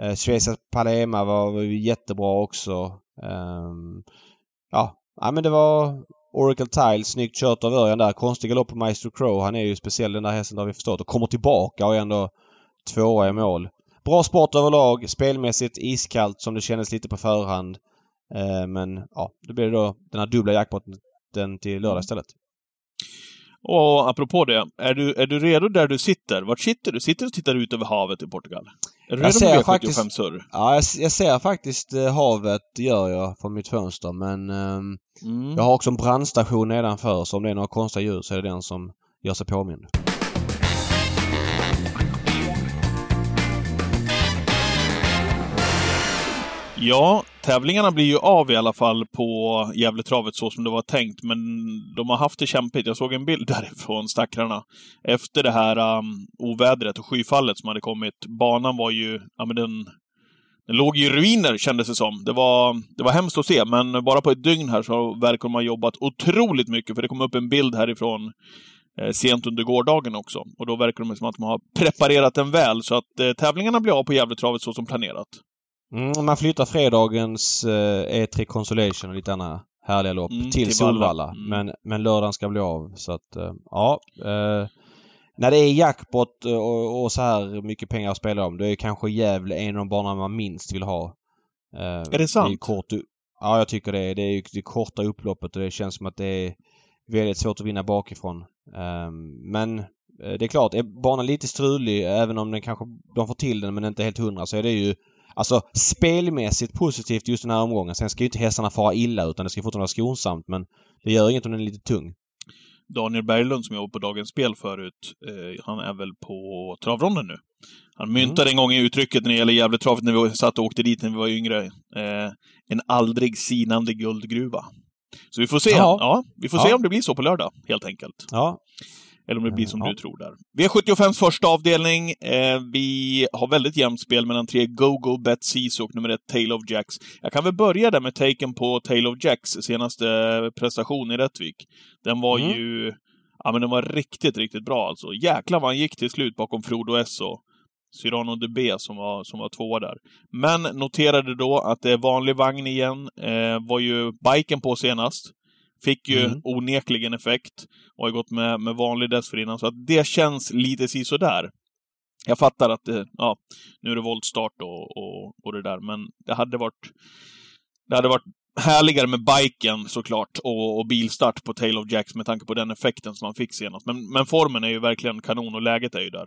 Eh, uh, Schweizer Palema var, var jättebra också. Um, ja. ja, men det var Oracle Tiles, snyggt kört av Örjan där. Konstig galopp på Maestro Crow. Han är ju speciell den där hästen har vi förstått och kommer tillbaka och är ändå tvåa i mål. Bra sport överlag. Spelmässigt iskallt som det kändes lite på förhand. Eh, men ja, då blir det då den här dubbla jackpotten till lördag istället. Och apropå det, är du, är du redo där du sitter? Vart sitter du? Sitter du och tittar ut över havet i Portugal? Är jag med V75 surr? Ja, jag, jag, ser faktiskt eh, havet, gör jag, från mitt fönster. Men eh, mm. jag har också en brandstation nedanför, så om det är några konstiga ljud så är det den som gör sig påmind. Ja, tävlingarna blir ju av i alla fall på Gävletravet så som det var tänkt, men de har haft det kämpigt. Jag såg en bild därifrån, stackarna. Efter det här um, ovädret och skyfallet som hade kommit. Banan var ju, ja men den, den låg i ruiner kändes det som. Det var, det var hemskt att se, men bara på ett dygn här så verkar de ha jobbat otroligt mycket, för det kom upp en bild härifrån eh, sent under gårdagen också. Och då verkar det som att de har preparerat den väl, så att eh, tävlingarna blir av på Gävletravet så som planerat. Mm, man flyttar fredagens eh, E3 Consolation och lite andra härliga lopp Mm, till, till Solvalla. Valla. Mm. Men, men lördagen ska bli av. Så att, eh, ja. Eh, när det är jackpot och, och så här mycket pengar att spela om, då är kanske Gävle en av de banorna man minst vill ha. Eh, Är det sant? är kort, ja, jag tycker det. Det är det korta upploppet och det känns som att det är väldigt svårt att vinna bakifrån. Eh, men eh, det är klart, är banan lite strulig, även om den kanske, de får till den men inte helt hundra, så är det ju Alltså spelmässigt positivt just den här omgången. Sen ska ju inte hästarna fara illa utan det ska fortfarande vara skonsamt men det gör inget om den är lite tung. Daniel Berglund som jobbar på Dagens Spel förut, eh, han är väl på travronden nu. Han myntade en gång i uttrycket när det gäller Gävletravet när vi satt och åkte dit när vi var yngre. Eh, en aldrig sinande guldgruva. Så vi får se. Ja. Ja, vi får Ja. se om det blir så på lördag, helt enkelt. Ja. Eller om det blir som Ja. du tror där. V75 första avdelning. Eh, vi har väldigt jämnt spel mellan tre Go-Go, Bet Sisu och nummer ett Tale of Jacks. Jag kan väl börja där med taken på Tale of Jacks senaste prestation i Rättvik. Den var Mm. ju... Ja, men den var riktigt, riktigt bra alltså. Jäklar vad han gick till slut bakom Frodo S och Cyrano de B som var, som var tvåa där. Men noterade då att det är vanlig vagn igen. Eh, var ju biken på senast. Fick ju Mm. onekligen effekt och har gått med, med vanlig dessförinnan. Så att det känns lite sisådär. Jag fattar att det, ja, nu är det voltstart och, och, och det där, men det hade varit det hade varit härligare med biken såklart och, och bilstart på Tail of Jacks med tanke på den effekten som man fick senast. Men, men formen är ju verkligen kanon och läget är ju där.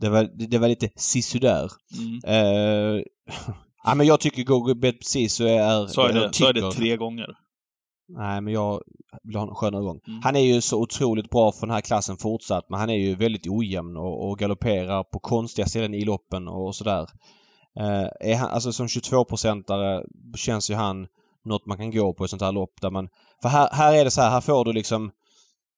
Det var, det, det var lite sisådär. Mm. Uh, ja men jag tycker Gogo Bet precis så är... Så, är det, jag så är det tycker- tre gånger. Nej men jag vill ha en skön övergång. Mm. Han är ju så otroligt bra för den här klassen fortsatt men han är ju väldigt ojämn och, och galopperar på konstiga ställen i loppen och sådär. Eh, är han, alltså som 22-procentare känns ju han något man kan gå på i sånt här lopp där man... För här, här är det så här, här får du liksom...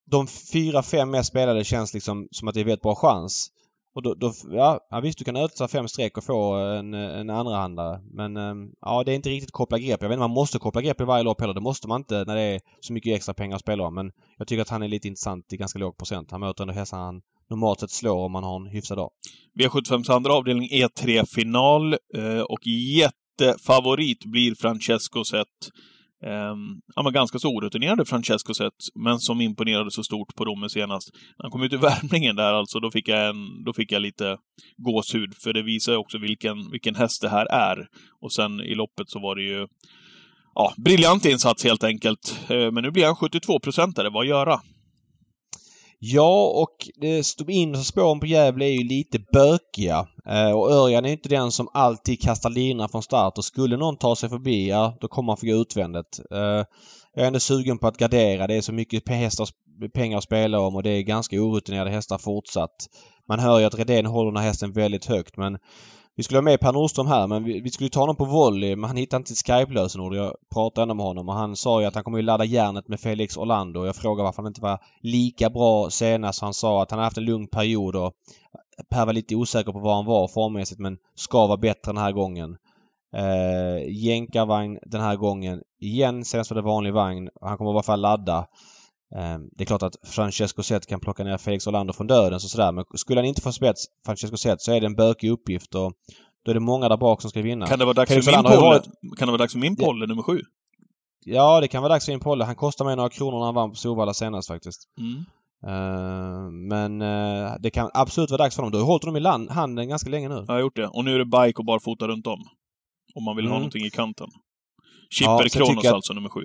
De fyra, fem mest spelade känns liksom som att det är väldigt bra chans. Och då, då ja, ja visst du kan ödsla fem streck och få eh, en, eh, en andra handlare. Men ehm, ja, det är inte riktigt koppla grepp. Jag vet inte man måste koppla grepp i varje lopp heller. Det måste man inte när det är så mycket extra pengar att spela om. Men jag tycker att han är lite intressant i ganska låg procent. Han möter ändå hästar han normalt sett slår om man har en hyfsad dag. V75s andra avdelning E3-final eh, och jättefavorit blir Francesco Zet. Ehm, um, var ganska så orutinerade Francesco Zet, men som imponerade så stort på Romme senast. När han kom ut i värmningen där alltså, då fick jag, en, då fick jag lite gåshud, för det visar ju också vilken, vilken häst det här är. Och sen i loppet så var det ju Ja, briljant insats helt enkelt. Ehm, men nu blir han 72-procentare. Vad göra? Ja, och det stod in spåren på Gävle är ju lite bökiga. Eh, och Örjan är inte den som alltid kastar linan från start och skulle någon ta sig förbi, ja då kommer han få gå utvändigt. Eh, jag är ändå sugen på att gardera. Det är så mycket hästar, pengar att spela om och det är ganska orutinerade hästar fortsatt. Man hör ju att Redén håller den här hästen väldigt högt men vi skulle ha med Per Nordström här men vi, vi skulle ta honom på volley men han hittade inte sitt Skype-lösenord. Jag pratade ändå med honom och han sa ju att han kommer ju ladda järnet med Felix Orlando. Jag frågade varför han inte var lika bra senast. Han sa att han har haft en lugn period och Per var lite osäker på var han var formmässigt men ska vara bättre den här gången. Eh, jänkarvagn den här gången. Igen senast var det vanlig vagn. Han kommer i alla fall ladda. Eh, det är klart att Francesco Zet kan plocka ner Felix Orlando från döden och sådär men skulle han inte få spets Francesco Zet så är det en bökig uppgift och då är det många där bak som ska vinna. Kan det vara dags Felix för min Orlando polle? Kan det vara dags för min Ja. polle nummer sju? Ja, det kan vara dags för en Polle. Han kostade mig några kronor när han vann på Solvalla senast faktiskt. Mm. Eh, men eh, det kan absolut vara dags för honom. Du har hållit honom i land, handen ganska länge nu. Jag har gjort det. Och nu är det bike och barfota runt om. Om man vill ha Mm. någonting i kanten. Ja, Chipper sen Kronos alltså, nummer sju.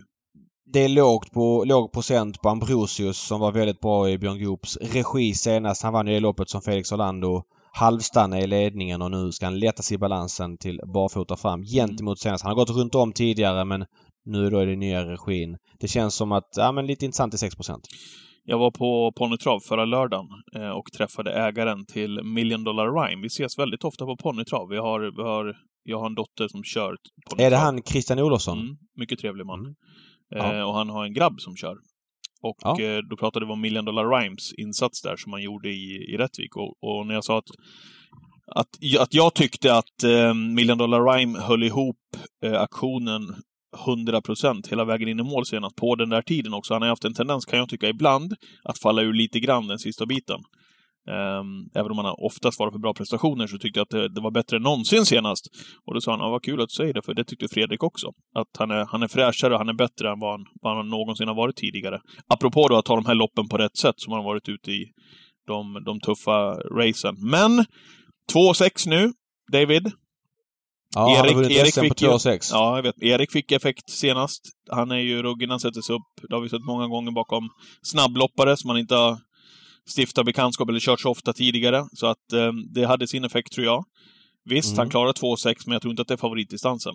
Det är lågt på, låg procent på Ambrosius som var väldigt bra i Björn Goops regi senast. Han vann ju det loppet som Felix Orlando halvstannade i ledningen och nu ska han lätta sig i balansen till barfota fram gentemot senast. Han har gått runt om tidigare men nu då är det nya regin. Det känns som att, ja men lite intressant i 6% Jag var på ponnytrav förra lördagen eh, och träffade ägaren till Million Dollar Rhyme. Vi ses väldigt ofta på ponnytrav. Vi har, vi har Jag har en dotter som kör. På är det han Christian Olofsson? Mm, mycket trevlig man. Mm. Ja. Eh, och han har en grabb som kör. Och ja. eh, då pratade vi om Million Dollar Rhymes insats där som han gjorde i, i Rättvik. Och, och när jag sa att att, att jag tyckte att eh, Million Dollar Rhyme höll ihop eh, aktionen 100% hela vägen in i mål senast på den där tiden också. Han har haft en tendens, kan jag tycka, ibland att falla ur lite grann den sista biten. Um, även om han oftast svarat för bra prestationer så tyckte jag att det, det, var bättre än någonsin senast. Och då sa han, ja, vad kul att du säger det, för det tyckte Fredrik också. Att han är, han är fräschare han är bättre än vad han, vad han någonsin har varit tidigare. Apropå då att ta de här loppen på rätt sätt som han har varit ute i de, de tuffa racen. Men 2-6 nu, David. Ja, Erik, han har Erik SM på 2-6. Ja, jag vet. Erik fick effekt senast. Han är ju ruggig, han sätter sig upp. Det har vi sett många gånger bakom snabbloppare som man inte har stiftat bekantskap eller kört så ofta tidigare. Så att eh, det hade sin effekt, tror jag. Visst, mm. han klarar 2-6, men jag tror inte att det är favoritdistansen.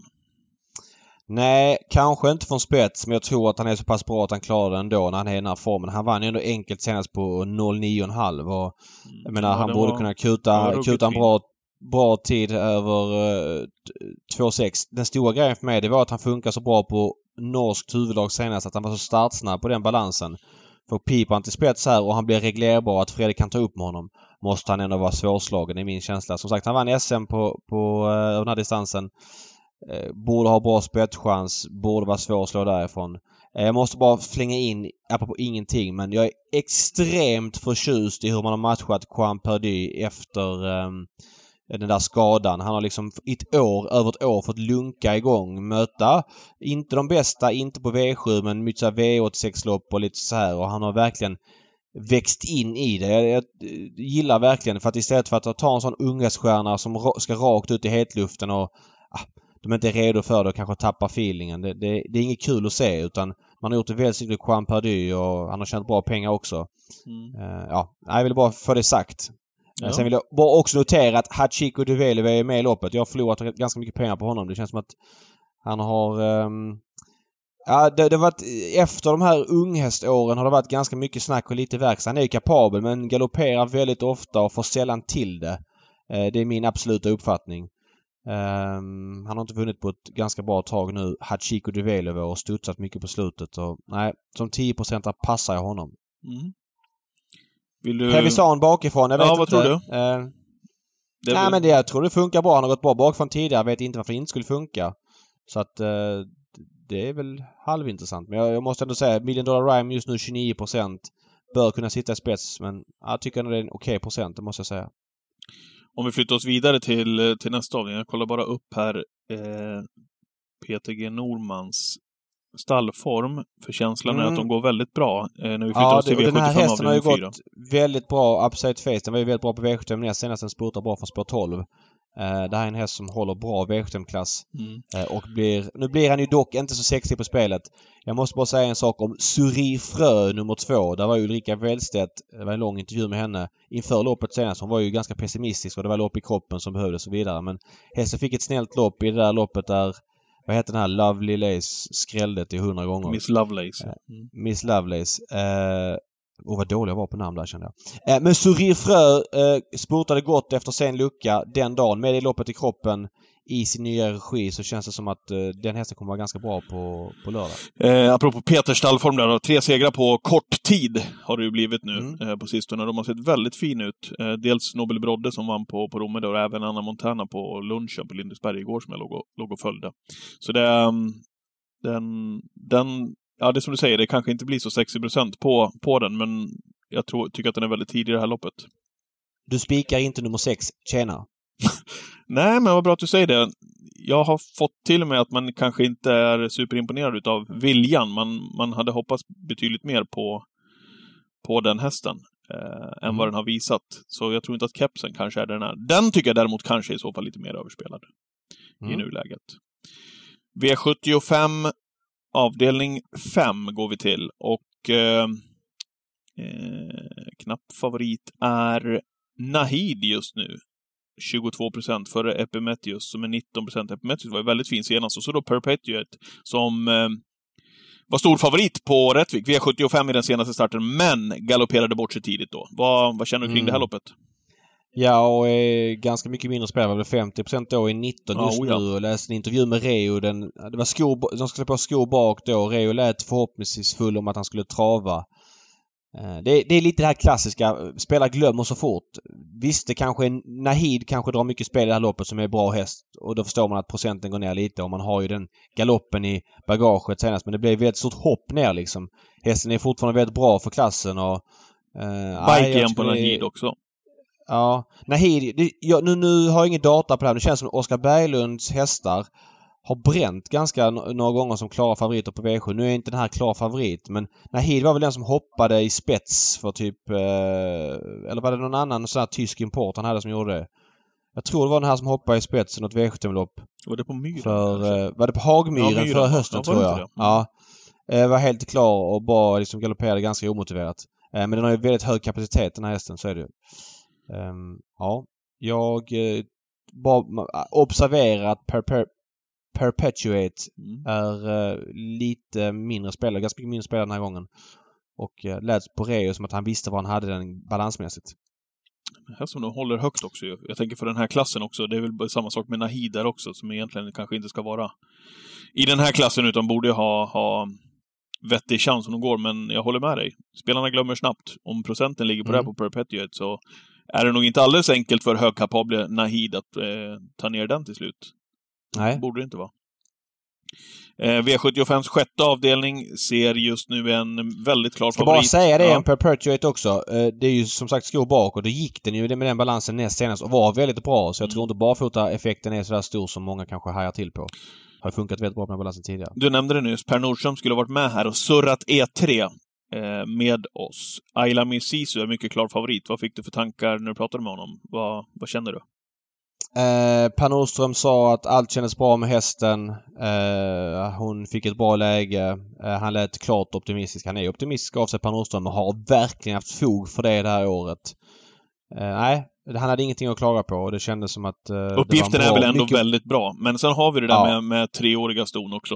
Nej, kanske inte från spets, men jag tror att han är så pass bra att han klarar det ändå när han är i den här formen. Han vann ju ändå enkelt senast på 0,9,5 och jag menar, ja, han borde var, kunna kuta, kuta en bra, bra tid över uh, eh, 2,6. Den stora grejen för mig det var att han funkar så bra på norskt huvudlag senast, att han var så startsnabb på den balansen. Får pipan till spets här och han blir reglerbar, att Fredrik kan ta upp med honom, måste han ändå vara svårslagen i min känsla. Som sagt, han vann SM på, på uh, den här distansen. Uh, borde ha bra spetschans, borde vara svår att slå därifrån. Uh, jag måste bara flänga in, apropå ingenting, men jag är extremt förtjust i hur man har matchat Juan Perdy efter um, den där skadan. Han har liksom ett år, över ett år fått lunka igång, möta inte de bästa, inte på V7 men mycket V86-lopp och lite så här och han har verkligen växt in i det. Jag, jag, gillar verkligen för att istället för att ta en sån unghäststjärna som ska rakt ut i hetluften och ah, de inte är redo för det och kanske tappar feelingen. Det, det, det är inget kul att se utan man har gjort det väldigt snyggt Juan Perdy och han har tjänat bra pengar också. Mm. Uh, ja, jag vill bara få det sagt. Ja. Sen vill jag bara också notera att Hachiko Duvelive är med i loppet. Jag har förlorat ganska mycket pengar på honom. Det känns som att han har... Um, ja, det, det har varit... Efter de här unghäståren har det varit ganska mycket snack och lite verkstad. Han är ju kapabel men galopperar väldigt ofta och får sällan till det. Uh, det är min absoluta uppfattning. Um, han har inte vunnit på ett ganska bra tag nu. Hachiko Duvelove och studsat mycket på slutet. Och, nej, som 10% passar jag honom. Mm. Vill du... Heavy bakifrån, jag vet ja, vad inte. tror du? Uh, nej vill... men det, jag tror det funkar bra. Han har gått bra bakifrån tidigare. Jag vet inte varför det inte skulle funka. Så att uh, det är väl halvintressant. Men jag, jag måste ändå säga Million Dollar Rhyme just nu 29% Bör kunna sitta i spets men jag tycker ändå det är en okej okay procent, det måste jag säga. Om vi flyttar oss vidare till, eh, till nästa avdelning. Jag kollar bara upp här eh, PTG Normans stallform. För känslan mm. är att mm. de går väldigt bra eh, när vi flyttar ja, oss till V75 den här hästen har ju gått väldigt bra, Upside Face. Den var ju väldigt bra på V75 näst senast. Den spurtar bra från spår 12. Uh, det här är en häst som håller bra V75-klass. Mm. Uh, och blir... Nu blir han ju dock inte så sexig på spelet. Jag måste bara säga en sak om Suri Frö nummer två. Där var ju Ulrika Wellstedt, det var en lång intervju med henne inför loppet senast. Hon var ju ganska pessimistisk och det var lopp i kroppen som behövdes och så vidare. Men hästen fick ett snällt lopp i det där loppet där vad heter den här Lovely Lace skrällde till hundra gånger. Miss Lovelace. Mm. Miss Lovelace. Uh, och vad dålig jag var på namn där kände jag. Eh, men Surir Frö eh, spurtade gott efter sen lucka den dagen. Med det loppet i kroppen i sin nya regi så känns det som att eh, den hästen kommer vara ganska bra på, på lördag. Eh, apropå Peters stallform där då. Tre segrar på kort tid har det ju blivit nu mm. eh, på sistone. De har sett väldigt fina ut. Eh, dels Nobel Brodde som vann på, på Romme och även Anna Montana på lunchen på Lindesberg igår som jag låg och, låg och följde. Så det, um, den, den ja, det är som du säger, det kanske inte blir så 60 procent på, på den, men jag tror, tycker att den är väldigt tidig i det här loppet. Du spikar inte nummer 6, tjena. Nej, men vad bra att du säger det. Jag har fått till mig att man kanske inte är superimponerad utav viljan. Man, man hade hoppats betydligt mer på, på den hästen eh, än mm. vad den har visat. Så jag tror inte att kepsen kanske är den här. Den tycker jag däremot kanske i så fall lite mer överspelad mm. i nuläget. V75 Avdelning 5 går vi till och eh, eh, knapp favorit är Nahid just nu. 22 procent före Epimetheus som är 19 procent. Epimetheus var ju väldigt fin senast. Och så då Perpetuate som eh, var stor favorit på Rättvik. V75 i den senaste starten, men galopperade bort sig tidigt då. Vad, vad känner du kring mm. det här mm. loppet? Ja, och är ganska mycket mindre spelare. Väl 50 då i 19 just oh ja. nu. Och läste en intervju med Reo. Den, det var skor, de skulle på skor bak då. Reo lät förhoppningsfull om att han skulle trava. Eh, Det, det är lite det här klassiska. Spelare glömmer så fort. Visst, det kanske är, Nahid kanske drar mycket spel i det här loppet som är bra häst. Och då förstår man att procenten går ner lite och man har ju den galoppen i bagaget senast. Men det blev väldigt stort hopp ner liksom. Hästen är fortfarande väldigt bra för klassen och... Eh, Bike igen på Nahid också. Ja. Nahid, det, jag, nu, nu har jag ingen data på det här. Det känns som Oskar Berglunds hästar har bränt ganska några gånger som klara favoriter på V7. Nu är inte den här klar favorit men Nahid var väl den som hoppade i spets för typ... Eh, eller var det någon annan sån här tysk import han hade som gjorde det? Jag tror det var den här som hoppade i spets i något V75-lopp. Var det på Myren? För, eh, var det på Hagmyren Ja, förra hösten Ja, tror jag? Ja. Eh, var helt klar och bara liksom galopperade ganska omotiverat. Eh, men den har ju väldigt hög kapacitet den här hästen, så är det ju. Ehm, ja. Jag eh, bara observerar att per, per, Perpetuate Mm. är eh, lite mindre spelare, ganska mycket mindre spelare den här gången. Och eh, lät på Reo som att han visste vad han hade den balansmässigt. Här som de håller högt också. Jag tänker för den här klassen också. Det är väl samma sak med Nahid där också, som egentligen kanske inte ska vara i den här klassen, utan borde ha, ha vettig chans om de går. Men jag håller med dig. Spelarna glömmer snabbt. Om procenten ligger på det här Mm. på Perpetuate så är det nog inte alldeles enkelt för högkapabla Nahid att eh, ta ner den till slut. Nej. Borde det inte vara. Eh, V75s sjätte avdelning ser just nu en väldigt klar Ska favorit. bara säga det Ja. om Perpetuate också. Eh, Det är ju som sagt skor bak och då gick den ju med den balansen näst senast och var väldigt bra. Så jag tror Mm. inte barfota-effekten är sådär stor som många kanske hajar till på. Har funkat väldigt bra med balansen tidigare. Du nämnde det nyss, Per Nordström skulle ha varit med här och surrat E3 eh, med oss. Ayla Misisu är mycket klar favorit. Vad fick du för tankar när du pratade med honom? Vad, vad känner du? Eh, per Nordström sa att allt kändes bra med hästen. Eh, hon fick ett bra läge. Eh, han lät klart optimistisk. Han är optimistisk av sig Per Nordström och har verkligen haft fog för det det här året. Eh, nej, han hade ingenting att klaga på och det kändes som att... Eh, Uppgiften är väl ändå mycket- väldigt bra. Men sen har vi det där Ja. med, med treåriga ston också.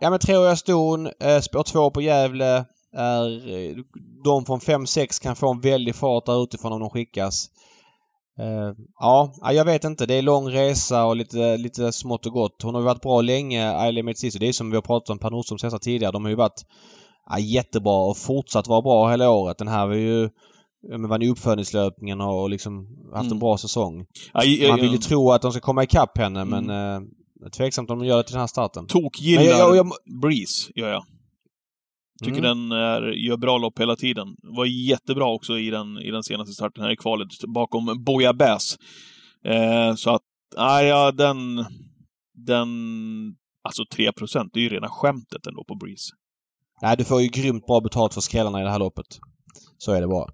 Ja men treåriga ston, eh, spår två på Gävle. Är, de från 5-6 kan få en väldig fart där utifrån om de skickas. Eh, ja, ja, jag vet inte. Det är lång resa och lite, lite smått och gott. Hon har ju varit bra länge, Ailey Metsiso. Det är som vi har pratat om Per Nordströms hästar tidigare. De har ju varit ja, jättebra och fortsatt vara bra hela året. Den här var ju men vann ju uppfödningslöpningen och, liksom haft Mm. en bra säsong. Aj, aj, Man vill ju tro att de ska komma ikapp henne Mm. men eh, tveksamt om de gör det till den här starten. Tokgillar jag- jag- jag- Breeze, gör jag. Tycker Mm. den är, gör bra lopp hela tiden. Var jättebra också i den, i den senaste starten här i kvalet, bakom Boja Bass. Eh, så att, nej, ja, den... Den... Alltså 3 det är ju rena skämtet ändå på Breeze. Nej, du får ju grymt bra betalt för skrällarna i det här loppet. Så är det bara.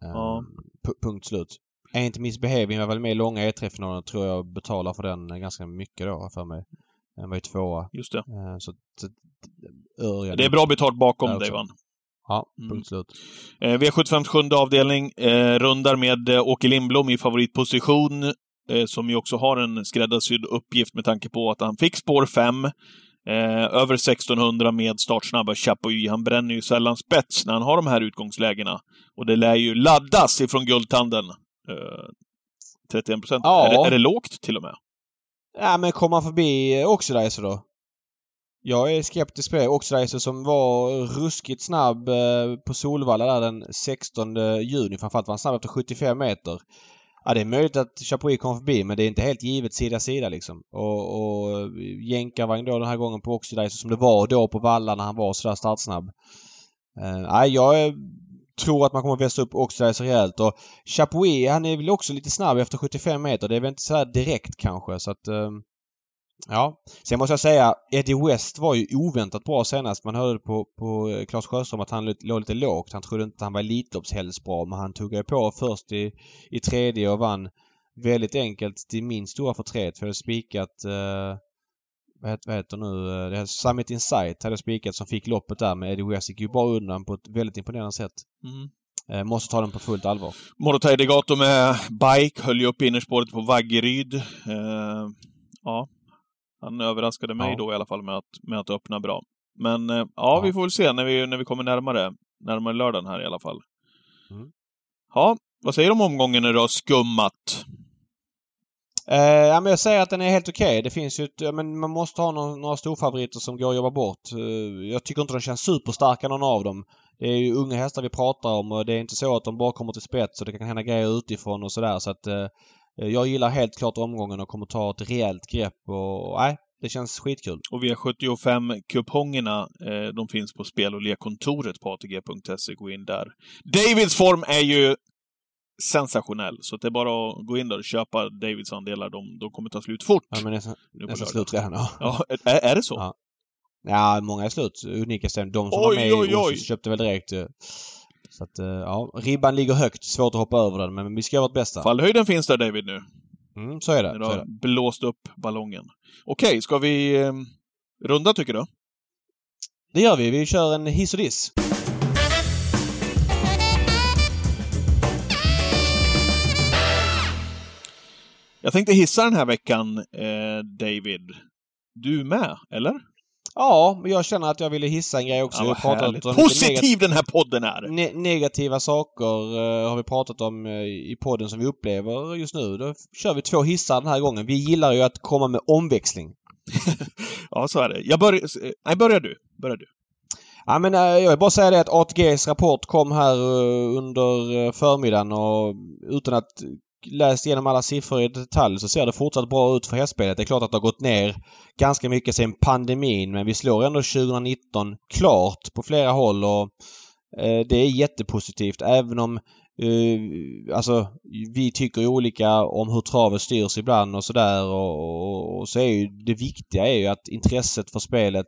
Ja. Ehm, pu- punkt slut. Ain't Misbehaving var väl med i långa E3-finalen tror jag betalar för den ganska mycket då, för mig. Den var ju tvåa. Just det. Ehm, så... så Örjan- Det är bra betalt bakom Där dig, också. Van. Ja, Mm. punkt slut. Eh, V75 sjunde avdelning eh, rundar med eh, Åke Lindblom i favoritposition, eh, som ju också har en skräddarsydd uppgift med tanke på att han fick spår 5. Eh, över 1600 med startsnabba Chapuis. Han bränner ju sällan spets när han har de här utgångslägena. Och det lär ju laddas ifrån guldtanden. Eh, 31 procent. Ja. Är, det, är det lågt till och med? Ja, men kommer han förbi eh, Oxidizer då? Jag är skeptisk på det. Oxidizer som var ruskigt snabb eh, på Solvalla där den 16 juni. Framförallt var han snabb efter 75 meter. Ja, det är möjligt att Chapuis kom förbi men det är inte helt givet sida sida liksom. Och, och eh, jänkarvagn då den här gången på Oxidizer som det var då på Valla när han var sådär startsnabb. Eh, Nej, jag eh, tror att man kommer att vässa upp Oxidizer rejält och Chapuis han är väl också lite snabb efter 75 meter. Det är väl inte sådär direkt kanske så att... Uh, Ja. Sen måste jag säga Eddie West var ju oväntat bra senast. Man hörde på, på eh, Claes Sjöström att han låg lite lågt. Han trodde inte han var Elitloppshelst bra men han tuggade på först i, i tredje och vann väldigt enkelt till min stora förtret. För jag hade spikat eh, vad heter, vad heter nu? eh, Det här Summit Insight hade jag spikat som fick loppet där med Eddie West gick ju bara undan på ett väldigt imponerande sätt. Mm. Eh, måste ta den på fullt allvar. Morotai Degato med bike höll ju upp innerspåret på Vaggeryd. Eh, ja, han överraskade mig Ja. då i alla fall med att, med att öppna bra. Men eh, ja, vi får väl se när vi, när vi kommer närmare, närmare lördagen här i alla fall. Mm. Ja, Vad säger du om omgången du har skummat? Eh, ja, men jag säger att den är helt okej. Okay. Det finns ju ett, men man måste ha några, några storfavoriter som går att jobba bort. Eh, jag tycker inte de känns superstarka någon av dem. Det är ju unga hästar vi pratar om och det är inte så att de bara kommer till spets och det kan hända grejer utifrån och sådär så att eh, jag gillar helt klart omgången och kommer ta ett rejält grepp och nej, det känns skitkul. Och V75-kupongerna, eh, de finns på spel och lekkontoret på ATG.se. Gå in där. Davids form är ju sensationell. Så det är bara att gå in där och köpa Davids andelar. De, de kommer ta slut fort. Ja, men nästan, nästan slut redan. Ja. ja är, är det så? Ja. ja, många är slut. Unika ställen. De som oj, var med oj, i oj. köpte väl direkt. Så att, eh, ja. Ribban ligger högt. Svårt att hoppa över den, men vi ska göra vårt bästa. Fallhöjden finns där, David, nu. Mm, så är det. Du har blåst upp ballongen. Okej, ska vi eh, runda, tycker du? Det gör vi. Vi kör en hiss och diss. Jag tänkte hissa den här veckan, eh, David. Du med, eller? Ja, men jag känner att jag ville hissa en grej också. Ja, pratat om Positiv den här podden är! Ne negativa saker uh, har vi pratat om uh, i podden som vi upplever just nu. Då kör vi två hissar den här gången. Vi gillar ju att komma med omväxling. ja, så är det. Jag börjar... Nej, börjar du. Börjar du. Ja, men jag vill bara säga det att ATGs rapport kom här under förmiddagen och utan att läst igenom alla siffror i detalj så ser det fortsatt bra ut för hästspelet. Det är klart att det har gått ner ganska mycket sen pandemin men vi slår ändå 2019 klart på flera håll och eh, det är jättepositivt även om eh, alltså vi tycker olika om hur travet styrs ibland och sådär och, och, och, så är ju det viktiga är ju att intresset för spelet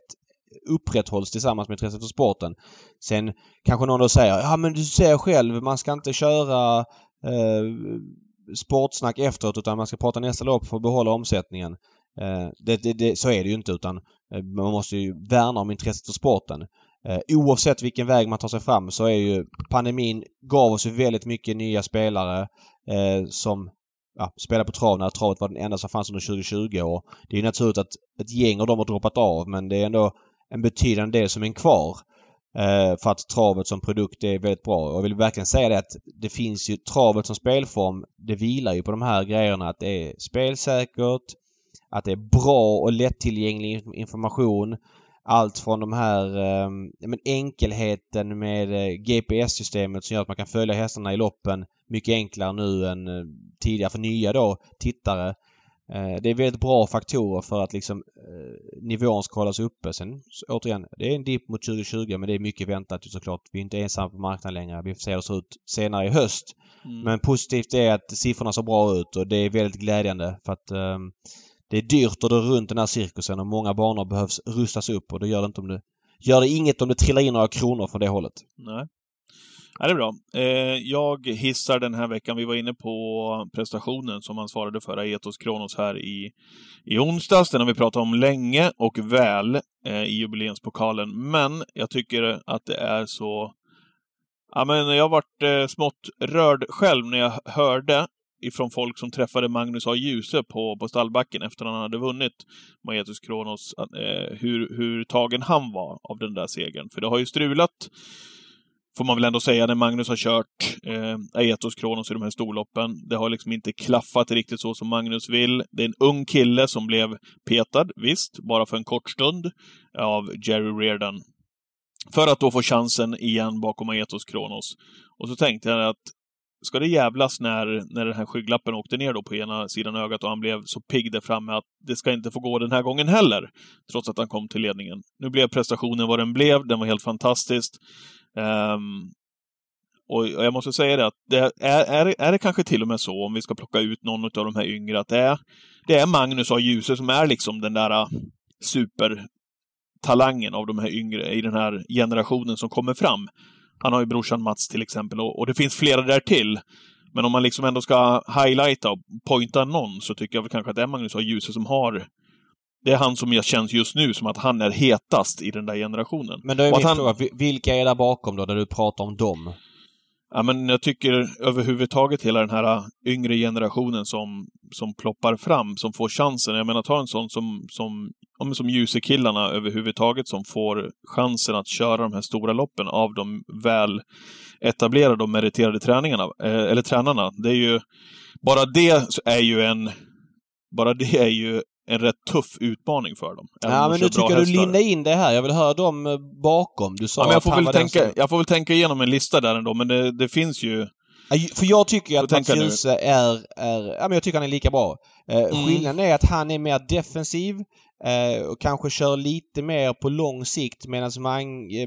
upprätthålls tillsammans med intresset för sporten. Sen kanske någon då säger ja men du ser själv man ska inte köra eh, sportsnack efteråt utan man ska prata nästa lopp för att behålla omsättningen. Eh, det, det, det, så är det ju inte utan eh, man måste ju värna om intresset för sporten. Eh, oavsett vilken väg man tar sig fram så är ju pandemin gav oss ju väldigt mycket nya spelare som ja, spelar på trav när travet var den enda som fanns under 2020 och det är naturligt att ett gäng av dem har droppat av men det är ändå en betydande del som är kvar. Eh, för att travet som produkt är väldigt bra. Och jag vill verkligen säga det att det finns ju travet som spelform. Det vilar ju på de här grejerna att det är spelsäkert, att det är bra och lättillgänglig information. Allt från de här eh, men enkelheten med eh, GPS-systemet som gör att man kan följa hästarna i loppen mycket enklare nu än eh, tidigare för nya då tittare. Eh, det är väldigt bra faktorer för att liksom eh, nivån ska hållas uppe. Sen återigen, det är en dipp mot 2020 men det är mycket väntat såklart. Vi är inte ensamma på marknaden längre. Vi får se hur det ser ut senare i höst. Mm. Men positivt är att siffrorna ser bra ut och det är väldigt glädjande för att um, det är dyrt att dra runt den här cirkusen och många banor behövs rustas upp och det gör det inte om det gör det inget om det trillar in några kronor från det hållet. Nej. Ja, det är bra. Eh, jag hissar den här veckan, vi var inne på prestationen som han svarade för, Aetos Kronos, här i, i onsdags. Den har vi pratat om länge och väl eh, i jubileumspokalen. Men jag tycker att det är så... Ja, men jag varit eh, smått rörd själv när jag hörde ifrån folk som träffade Magnus A. Djuse på, på stallbacken efter att han hade vunnit Maetus Kronos, eh, hur, hur tagen han var av den där segern. För det har ju strulat får man väl ändå säga, när Magnus har kört eh, Aetos Kronos i de här storloppen. Det har liksom inte klaffat riktigt så som Magnus vill. Det är en ung kille som blev petad, visst, bara för en kort stund, av Jerry Reardon. För att då få chansen igen bakom Aetos Kronos. Och så tänkte jag att ska det jävlas när, när den här skygglappen åkte ner då på ena sidan ögat och han blev så pigg där framme att det ska inte få gå den här gången heller. Trots att han kom till ledningen. Nu blev prestationen vad den blev, den var helt fantastisk. Um, och jag måste säga det att det är, är, är det kanske till och med så, om vi ska plocka ut någon av de här yngre, att det är, det är Magnus A. Djuse som är liksom den där äh, supertalangen av de här yngre i den här generationen som kommer fram. Han har ju brorsan Mats till exempel och, och det finns flera där till. Men om man liksom ändå ska highlighta och pointa någon så tycker jag väl kanske att det är Magnus A. Djuse som har det är han som jag känns just nu som att han är hetast i den där generationen. Men då är min han... fråga, vilka är där bakom då, där du pratar om dem? Ja, men jag tycker överhuvudtaget hela den här äh, yngre generationen som, som ploppar fram, som får chansen. Jag menar, ta en sån som, som, ja, som Ljuse-killarna överhuvudtaget som får chansen att köra de här stora loppen av de väl etablerade och meriterade träningarna, eh, eller tränarna. Det är ju, bara det är ju en, bara det är ju en rätt tuff utmaning för dem. Ja, men nu tycker jag du linda in det här. Jag vill höra dem eh, bakom. Du sa ja, men jag, får väl tänka, som... jag får väl tänka igenom en lista där ändå, men det, det finns ju... För jag tycker att Mats Djuse är, är... Ja, men jag tycker han är lika bra. Eh, mm. Skillnaden är att han är mer defensiv eh, och kanske kör lite mer på lång sikt medan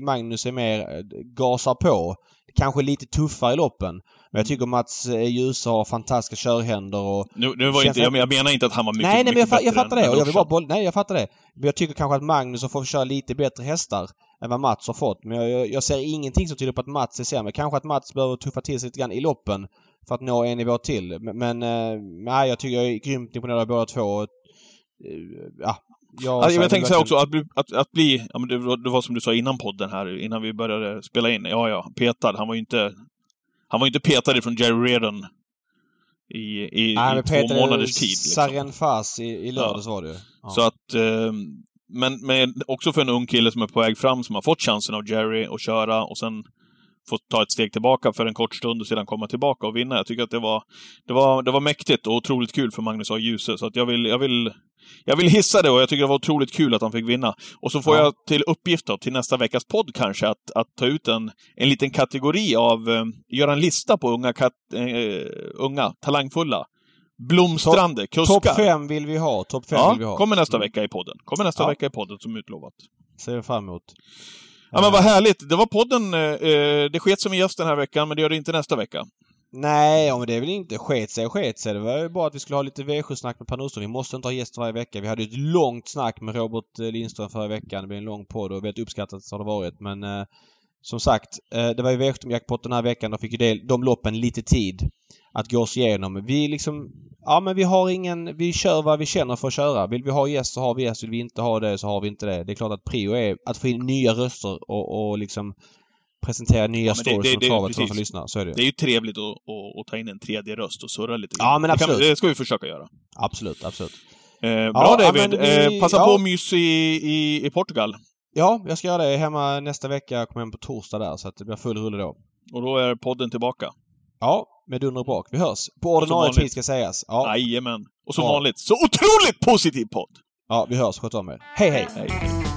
Magnus är mer eh, gasar på. Kanske lite tuffare i loppen. Men jag tycker Mats Djuse har fantastiska körhänder och... Nu, nu var inte, jag, jag menar inte att han var mycket, nej, nej, men jag, jag fattar det. Och jag vill bara boll, nej, jag fattar det. Men jag tycker kanske att Magnus har fått köra lite bättre hästar än vad Mats har fått. Men jag, jag, jag ser ingenting som tyder på att Mats är sämre. Kanske att Mats behöver tuffa till sig lite grann i loppen för att nå en nivå till. Men, eh, nej, jag tycker jag är grymt imponerad av båda två. Eh, ja, jag, alltså, jag tänkte säga också att, att, att bli, ja, det, var, det var som du sa innan podden här, innan vi började spela in. Ja, ja, petad. Han var ju inte han var inte petad från Jerry Reardon i, i, Nej, i två månaders tid. Liksom. Sarien Fas i, i lördags ja. var det ja. Så att... Eh, men, men också för en ung kille som är på väg fram, som har fått chansen av Jerry att köra och sen fått ta ett steg tillbaka för en kort stund och sedan komma tillbaka och vinna. Jag tycker att det var, det var, det var mäktigt och otroligt kul för Magnus A. Djuse. Så att jag vill, jag vill jag vill hissa det och jag tycker det var otroligt kul att han fick vinna. Och så får ja. jag till uppgift då, till nästa veckas podd kanske, att, att ta ut en, en liten kategori av, eh, göra en lista på unga, kat, eh, unga talangfulla, blomstrande top, kuskar. Topp fem vill vi ha, topp fem ja, vill vi ha. kommer nästa vecka i podden. Kommer nästa ja. vecka i podden som utlovat. Ser vi fram emot. Ja men vad härligt! Det var podden. Eh, eh det sket som en gäst den här veckan, men det gör det inte nästa vecka. Nej, men det är väl inte sket sig och sket sig. Det var ju bara att vi skulle ha lite V7-snack med Per Nordström. Vi måste inte ha gäster varje vecka. Vi hade ett långt snack med Robert eh, Lindström förra veckan. Det blev en lång podd och väldigt uppskattat har det varit. Men eh, som sagt, eh, det var ju V7-jackpot den här veckan. Då fick ju del, de loppen lite tid att gå oss igenom. Vi liksom... Ja men vi har ingen... Vi kör vad vi känner för att köra. Vill vi ha gäst så har vi gäst. Vill vi inte ha det så har vi inte det. Det är klart att prio är att få in nya röster och, och liksom presentera nya ja, stories det, det, från travet för de som lyssnar. Så är det Det är ju trevligt att, att, att, ta in en tredje röst och surra lite. Ja, men absolut. Det, kan, det ska vi försöka göra. Absolut, absolut. Eh, bra ja, David! Vi, eh, passa ja. på mys i, i, i Portugal. Ja, jag ska göra det. Hemma nästa vecka. Jag kommer hem på torsdag där, så att det blir full rulle då. Och då är podden tillbaka? Ja, med dunder och brak. Vi hörs. På ordinarie tid ska sägas. Ja. Jajamän. Och som ja. vanligt, så otroligt positiv podd! Ja, vi hörs. Sköt om er. hej! hej. hej.